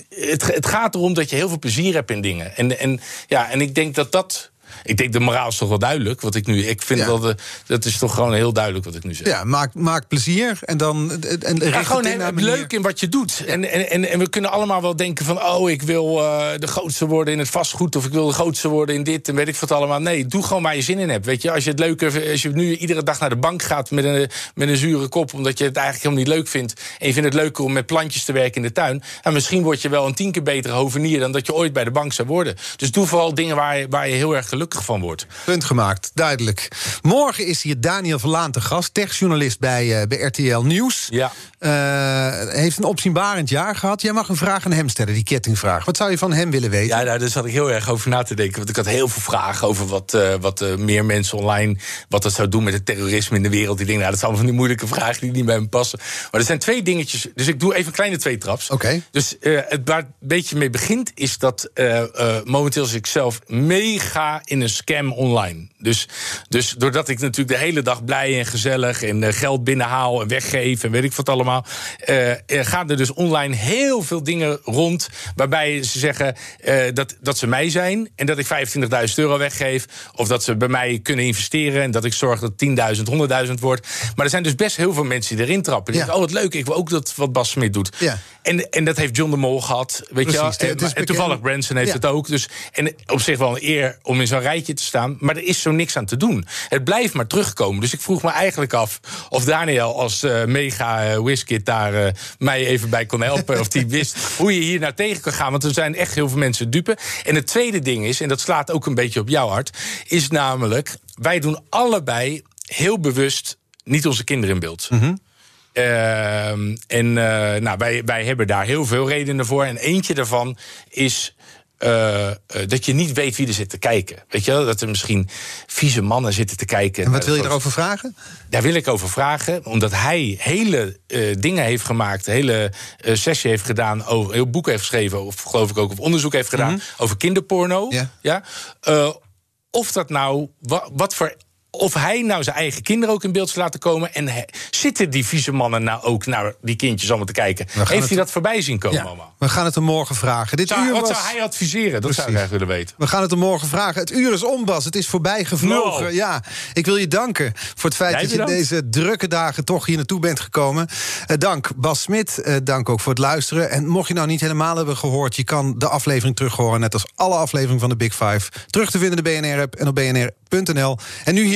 het, het gaat erom dat je heel veel plezier hebt in dingen. En, en, ja, en ik denk dat dat Ik denk de moraal is toch wel duidelijk. Wat ik nu. Ik vind Ja. dat dat is toch gewoon heel duidelijk wat ik nu zeg. Ja, maak, maak plezier en dan en, Ja, gewoon in leuk in wat je doet. En, en, en, en we kunnen allemaal wel denken van... oh, ik wil eh, de grootste worden in het vastgoed... of ik wil de grootste worden in dit en weet ik wat allemaal. Nee, doe gewoon waar je zin in hebt. Weet je? Als je het leuke, als je nu iedere dag naar de bank gaat... met een, met een zure kop, omdat je het eigenlijk helemaal niet leuk vindt... en je vindt het leuker om met plantjes te werken in de tuin... en misschien word je wel een tien keer betere hovenier... dan dat je ooit bij de bank zou worden. Dus doe vooral dingen waar je, waar je heel erg gelukkig van wordt. Punt gemaakt, duidelijk. Morgen is hier Daniel Verlaan te gast, techjournalist bij, eh, bij RTL Nieuws. Ja. Eh, heeft een opzienbarend jaar gehad. Jij mag een vraag aan hem stellen, die kettingvraag. Wat zou je van hem willen weten? Ja, nou, daar zat ik heel erg over na te denken. Want ik had heel veel vragen over wat, eh, wat meer mensen online... wat dat zou doen met het terrorisme in de wereld. Die dingen, nou, dat zijn allemaal van die moeilijke vragen die niet bij me passen. Maar er zijn twee dingetjes. Dus ik doe even een kleine twee traps. Oké. Dus het, waar het een beetje mee begint... is dat momenteel zit ik zelf mega in een scam online. Dus, dus doordat ik natuurlijk de hele dag blij en gezellig... en eh, geld binnenhaal en weggeef en weet ik wat allemaal... eh, gaan er dus online heel veel dingen rond... waarbij ze zeggen eh, dat, dat ze mij zijn... en dat ik 25.000 euro weggeef... of dat ze bij mij kunnen investeren... en dat ik zorg dat 10.000, 100.000 wordt. Maar er zijn dus best heel veel mensen die erin trappen. Die Ja. denken, oh, wat leuk, ik wil ook dat wat Bas Smit doet. Ja. En, en dat heeft John de Mol gehad, weet Precies, je wel. het is En, en toevallig Branson heeft Ja. het ook. Dus, en op zich wel een eer om in zo'n rijtje te staan. Maar er is zo niks aan te doen. Het blijft maar terugkomen. Dus ik vroeg me eigenlijk af of Daniel als eh, mega whiskit daar eh, mij even bij kon helpen. of die wist hoe je hier naar tegen kan gaan. Want er zijn echt heel veel mensen dupe. En het tweede ding is, en dat slaat ook een beetje op jouw hart... is namelijk, wij doen allebei heel bewust niet onze kinderen in beeld. Ehm, en eh, nou, wij, wij hebben daar heel veel redenen voor. En eentje daarvan is eh, eh, dat je niet weet wie er zit te kijken. Weet je wel? Dat er misschien vieze mannen zitten te kijken. en wat wil je daarover vragen? daar wil ik over vragen, omdat hij hele dingen heeft gemaakt, hele sessie heeft gedaan, over, heel boek heeft geschreven, of geloof ik ook, of onderzoek heeft gedaan over kinderporno. Ja. Of dat nou, wa- wat voor. Of hij nou zijn eigen kinderen ook in beeld zou laten komen. En he- zitten die vieze mannen nou ook naar die kindjes allemaal te kijken? Heeft het- hij dat voorbij zien komen Ja, allemaal? we gaan het hem morgen vragen. Dit Zou- uur wat was... zou hij adviseren? Dat zou ik eigenlijk willen weten. We gaan het hem morgen vragen. Het uur is om, Bas. Het is voorbij gevlogen. Ja, ik wil je danken voor het feit Jij dat je bedankt. deze drukke dagen toch hier naartoe bent gekomen. Eh, dank Bas Smit. Eh, dank ook voor het luisteren. En mocht je nou niet helemaal hebben gehoord... je kan de aflevering terug horen, net als alle afleveringen van de Big Five. Terug te vinden in de BNR-app en op bnr.nl. En nu